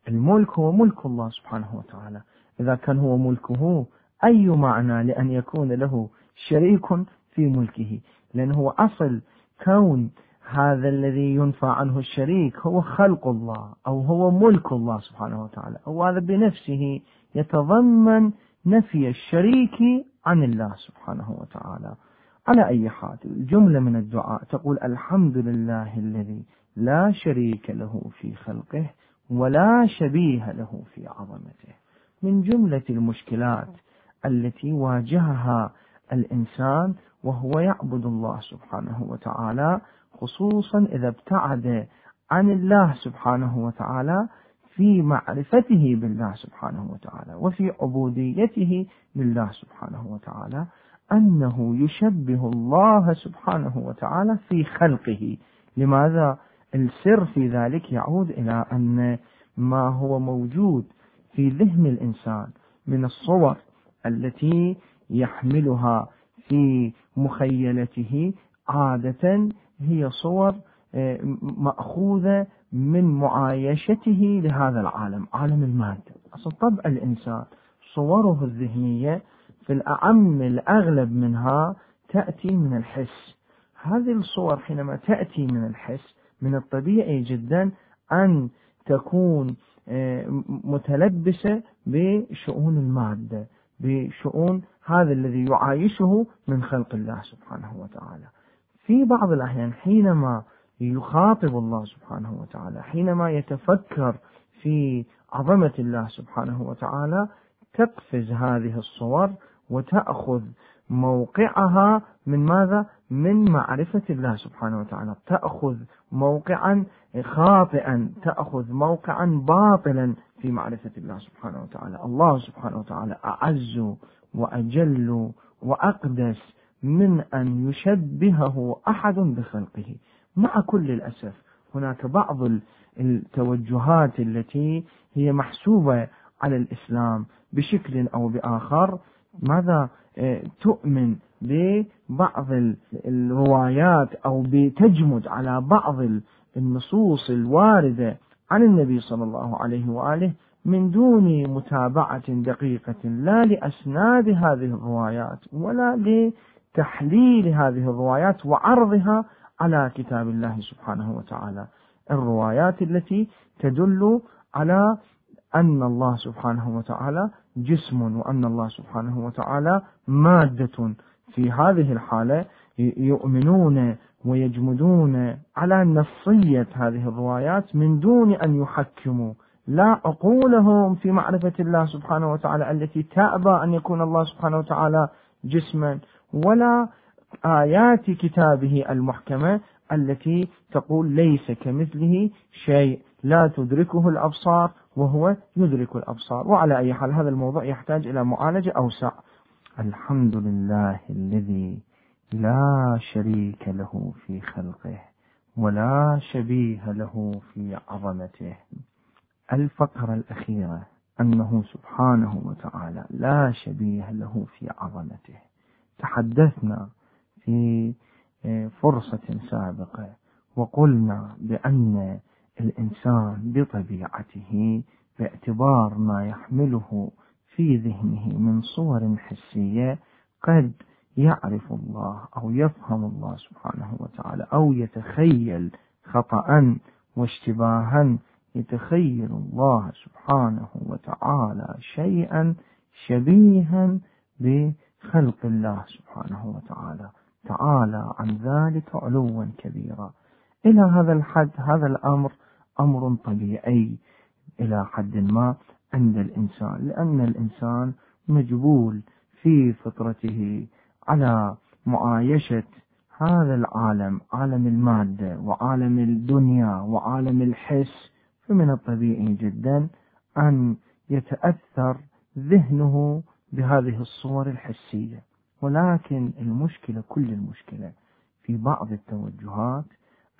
[SPEAKER 1] الملك هو ملك الله سبحانه وتعالى. إذا كان هو ملكه أي معنى لأن يكون له شريك في ملكه؟ لأنه هو أصل كون هذا الذي ينفى عنه الشريك هو خلق الله أو هو ملك الله سبحانه وتعالى. أو هذا بنفسه يتضمن نفي الشريك عن الله سبحانه وتعالى. على أي حال الجملة من الدعاء تقول الحمد لله الذي لا شريك له في خلقه ولا شبيه له في عظمته. من جملة المشكلات التي واجهها الإنسان وهو يعبد الله سبحانه وتعالى خصوصا إذا ابتعد عن الله سبحانه وتعالى في معرفته بالله سبحانه وتعالى وفي عبوديته لله سبحانه وتعالى. أنه يشبه الله سبحانه وتعالى في خلقه. لماذا السر في ذلك يعود إلى أن ما هو موجود في ذهن الإنسان من الصور التي يحملها في مخيلته عادة هي صور آه، مأخوذة من معايشته لهذا العالم عالم المادة. أصل طبع الإنسان صوره الذهنية في الأعم الأغلب منها تأتي من الحس. هذه الصور حينما تأتي من الحس من الطبيعي جدا أن تكون آه، متلبسة بشؤون المادة بشؤون هذا الذي يعايشه من خلق الله سبحانه وتعالى. في بعض الأحيان حينما يخاطب الله سبحانه وتعالى حينما يتفكر في عظمة الله سبحانه وتعالى تقفز هذه الصور وتأخذ موقعها من ماذا؟ من معرفة الله سبحانه وتعالى. تأخذ موقعا خاطئا تأخذ موقعا باطلا في معرفة الله سبحانه وتعالى. الله سبحانه وتعالى أعز وأجل وأقدس من أن يشبهه أحد بخلقه. مع كل الأسف هناك بعض التوجهات التي هي محسوبة على الإسلام بشكل أو بآخر. ماذا آه، تؤمن ببعض الروايات أو بتجمد على بعض النصوص الواردة عن النبي صلى الله عليه وآله من دون متابعة دقيقة لا لأسناد هذه الروايات ولا تحليل هذه الروايات وعرضها على كتاب الله سبحانه وتعالى. الروايات التي تدل على أن الله سبحانه وتعالى جسم وأن الله سبحانه وتعالى مادة في هذه الحالة يؤمنون ويجمدون على نصية هذه الروايات من دون أن يحكموا. لا عقولهم في معرفة الله سبحانه وتعالى التي تأبى أن يكون الله سبحانه وتعالى جسما ولا آيات كتابه المحكمة التي تقول ليس كمثله شيء. لا تدركه الأبصار وهو يدرك الأبصار وعلى أي حال هذا الموضوع يحتاج إلى معالجة أوسع. الحمد لله الذي لا شريك له في خلقه ولا شبيه له في عظمته. الفقرة الأخيرة أنه سبحانه وتعالى لا شبيه له في عظمته. تحدثنا في فرصة سابقة وقلنا بأن الإنسان بطبيعته باعتبار ما يحمله في ذهنه من صور حسية قد يعرف الله أو يفهم الله سبحانه وتعالى أو يتخيل خطأ واشتباها يتخيل الله سبحانه وتعالى شيئا شبيها بخلق الله سبحانه وتعالى تعالى عن ذلك علوا كبيرا. إلى هذا الحد هذا الأمر أمر طبيعي إلى حد ما عند الإنسان لأن الإنسان مجبول في فطرته على معايشة هذا العالم عالم المادة وعالم الدنيا وعالم الحس. فمن الطبيعي جدا أن يتأثر ذهنه بهذه الصور الحسية. ولكن المشكلة كل المشكلة في بعض التوجهات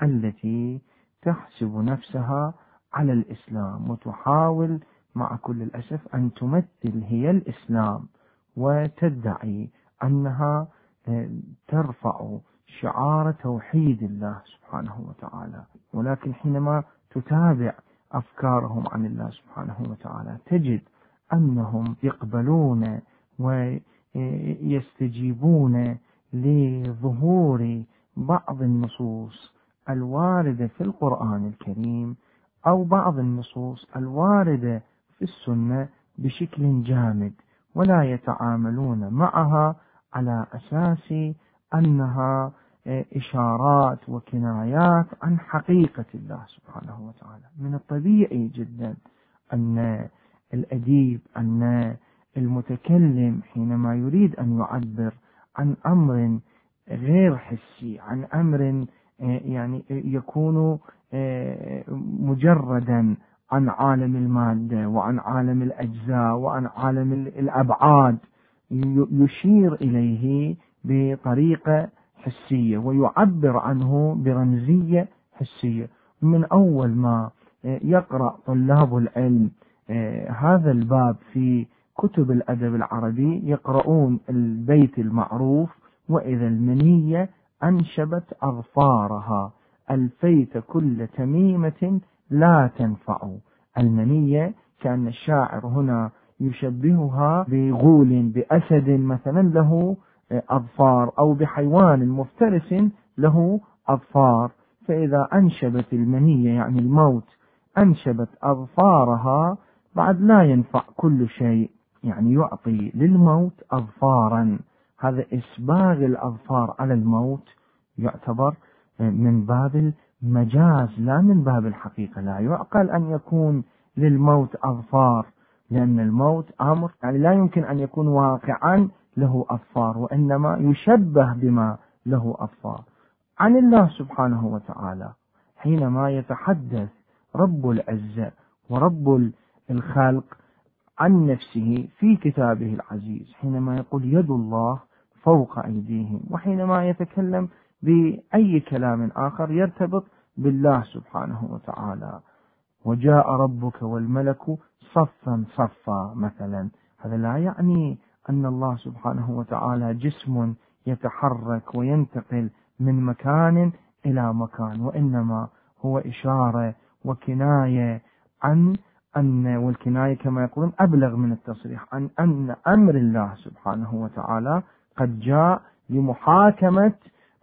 [SPEAKER 1] التي تحسب نفسها على الإسلام وتحاول مع كل الأسف أن تمثل هي الإسلام وتدعي أنها آه، ترفع شعار توحيد الله سبحانه وتعالى. ولكن حينما تتابع أفكارهم عن الله سبحانه وتعالى تجد أنهم يقبلون ويستجيبون لظهور بعض النصوص الواردة في القرآن الكريم أو بعض النصوص الواردة في السنة بشكل جامد ولا يتعاملون معها على أساس أنها إشارات وكنايات عن حقيقة الله سبحانه وتعالى. من الطبيعي جدا أن الأديب أن المتكلم حينما يريد أن يعبر عن أمر غير حسي عن أمر يعني يكون مجردا عن عالم المادة وعن عالم الأجزاء وعن عالم الأبعاد يشير إليه بطريقة حسية ويعبر عنه برمزية حسية. من أول ما يقرأ طلاب العلم هذا الباب في كتب الأدب العربي يقرؤون البيت المعروف وإذا المنية أنشبت أظفارها. ألفيت كل تميمة لا تنفع. المنية كأن الشاعر هنا يشبهها بغول بأسد مثلا له أظفار أو بحيوان مفترس له أظفار. فإذا أنشبت المنية يعني الموت أنشبت أظفارها بعد لا ينفع كل شيء يعني يعطي للموت أظفارا. هذا إسباغ الأظفار على الموت يعتبر من باب المجاز لا من باب الحقيقة. لا يعقل أن يكون للموت أظفار لأن الموت أمر يعني لا يمكن أن يكون واقعا له أظفار وإنما يشبه بما له أظفار. عن الله سبحانه وتعالى حينما يتحدث رب العزة ورب الخلق عن نفسه في كتابه العزيز حينما يقول يد الله فوق أيديهم وحينما يتكلم بأي كلام آخر يرتبط بالله سبحانه وتعالى. وجاء ربك والملك صفا صفا مثلا. هذا لا يعني أن الله سبحانه وتعالى جسم يتحرك وينتقل من مكان إلى مكان وإنما هو إشارة وكناية عن أن والكناية كما يقولون أبلغ من التصريح عن أن أمر الله سبحانه وتعالى قد جاء لمحاكمة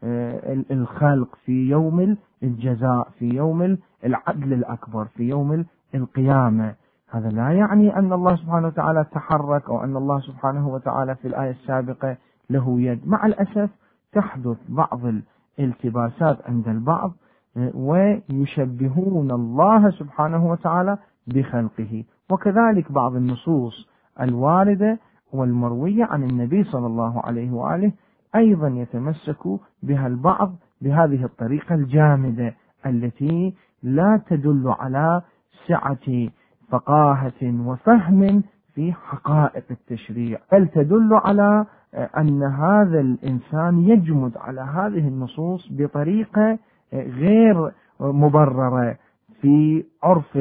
[SPEAKER 1] آه، الخلق في يوم الجزاء في يوم العدل الأكبر في يوم القيامة. هذا لا يعني أن الله سبحانه وتعالى تحرك أو أن الله سبحانه وتعالى في الآية السابقة له يد. مع الأسف تحدث بعض الالتباسات عند البعض آه، ويشبهون الله سبحانه وتعالى بخلقه. وكذلك بعض النصوص الواردة والمروية عن النبي صلى الله عليه وآله أيضا يتمسك بها البعض بهذه الطريقة الجامدة التي لا تدل على سعة فقاهة وفهم في حقائق التشريع بل تدل على أن هذا الإنسان يجمد على هذه النصوص بطريقة غير مبررة في عرف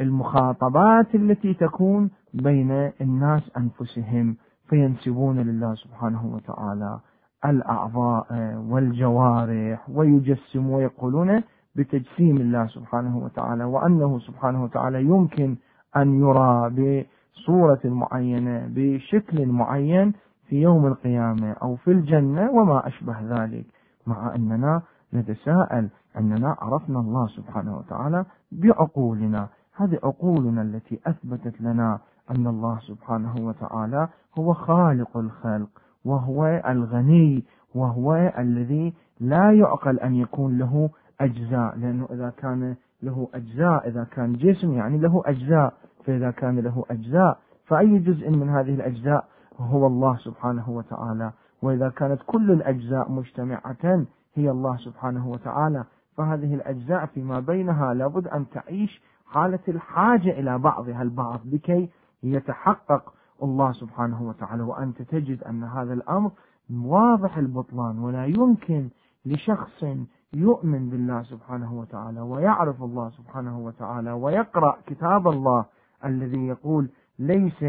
[SPEAKER 1] المخاطبات التي تكون بين الناس أنفسهم فينسبون لله سبحانه وتعالى الأعضاء والجوارح ويجسم ويقولون بتجسيم الله سبحانه وتعالى وأنه سبحانه وتعالى يمكن أن يرى بصورة معينة بشكل معين في يوم القيامة أو في الجنة وما أشبه ذلك مع أننا نتساءل أننا عرفنا الله سبحانه وتعالى بعقولنا. هذه عقولنا التي أثبتت لنا أن الله سبحانه وتعالى هو خالق الخلق وهو الغني وهو الذي لا يعقل أن يكون له أجزاء لأنه إذا كان له أجزاء إذا كان جسم يعني له أجزاء فإذا كان له أجزاء فأي جزء من هذه الأجزاء هو الله سبحانه وتعالى. وإذا كانت كل الأجزاء مجتمعة هي الله سبحانه وتعالى فهذه الأجزاء فيما بينها لابد أن تعيش حالة الحاجة إلى بعضها البعض لكي يتحقق الله سبحانه وتعالى وأنت تجد أن هذا الأمر واضح البطلان ولا يمكن لشخص يؤمن بالله سبحانه وتعالى ويعرف الله سبحانه وتعالى ويقرأ كتاب الله الذي يقول ليس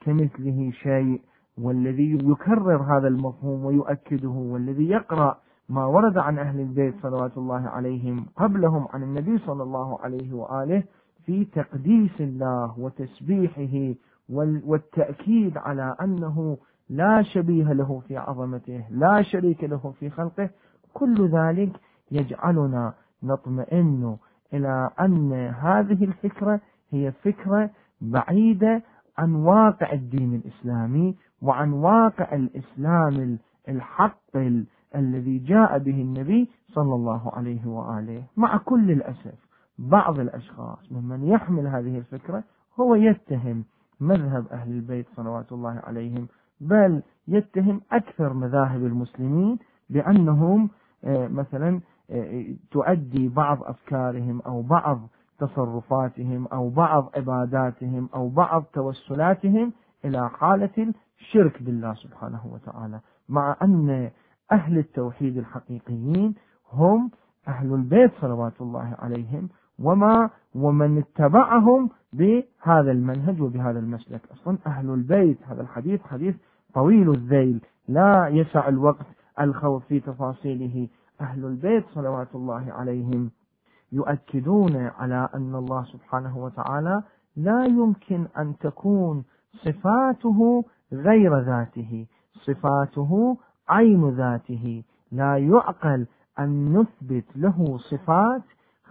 [SPEAKER 1] كمثله شيء والذي يكرر هذا المفهوم ويؤكده والذي يقرأ ما ورد عن أهل البيت صلوات الله عليهم قبلهم عن النبي صلى الله عليه وآله في تقديس الله وتسبيحه والتأكيد على أنه لا شبيه له في عظمته لا شريك له في خلقه كل ذلك يجعلنا نطمئن إلى أن هذه الفكرة هي فكرة بعيدة عن واقع الدين الإسلامي وعن واقع الإسلام الحق الذي جاء به النبي صلى الله عليه وآله مع كل الأسف. بعض الأشخاص ممن يحمل هذه الفكرة هو يتهم مذهب أهل البيت صلوات الله عليهم بل يتهم أكثر مذاهب المسلمين بأنهم آه، مثلا آه، تؤدي بعض أفكارهم أو بعض تصرفاتهم أو بعض عباداتهم أو بعض توسلاتهم إلى حالة الشرك بالله سبحانه وتعالى مع أن أهل التوحيد الحقيقيين هم أهل البيت صلوات الله عليهم وما ومن اتبعهم بهذا المنهج وبهذا المسلك. أصلا أهل البيت هذا الحديث حديث طويل الذيل لا يسع الوقت الخوض في تفاصيله. أهل البيت صلوات الله عليهم يؤكدون على أن الله سبحانه وتعالى لا يمكن أن تكون صفاته غير ذاته صفاته عين ذاته. لا يعقل أن نثبت له صفات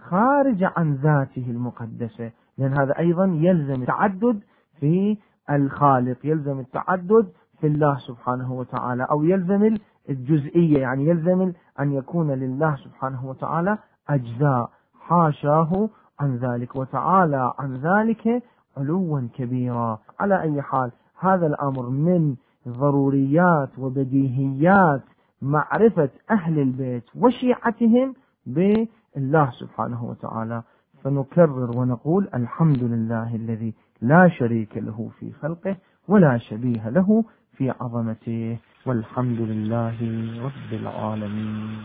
[SPEAKER 1] خارجة عن ذاته المقدسة لأن هذا أيضا يلزم التعدد في الخالق يلزم التعدد في الله سبحانه وتعالى أو يلزم الجزئية يعني يلزم أن يكون لله سبحانه وتعالى أجزاء. حاشاه عن ذلك وتعالى عن ذلك علوا كبيرا. على أي حال هذا الأمر من ضروريات وبديهيات معرفة أهل البيت وشيعتهم بالله سبحانه وتعالى فنكرر ونقول الحمد لله الذي لا شريك له في خلقه ولا شبيه له في عظمته والحمد لله رب العالمين.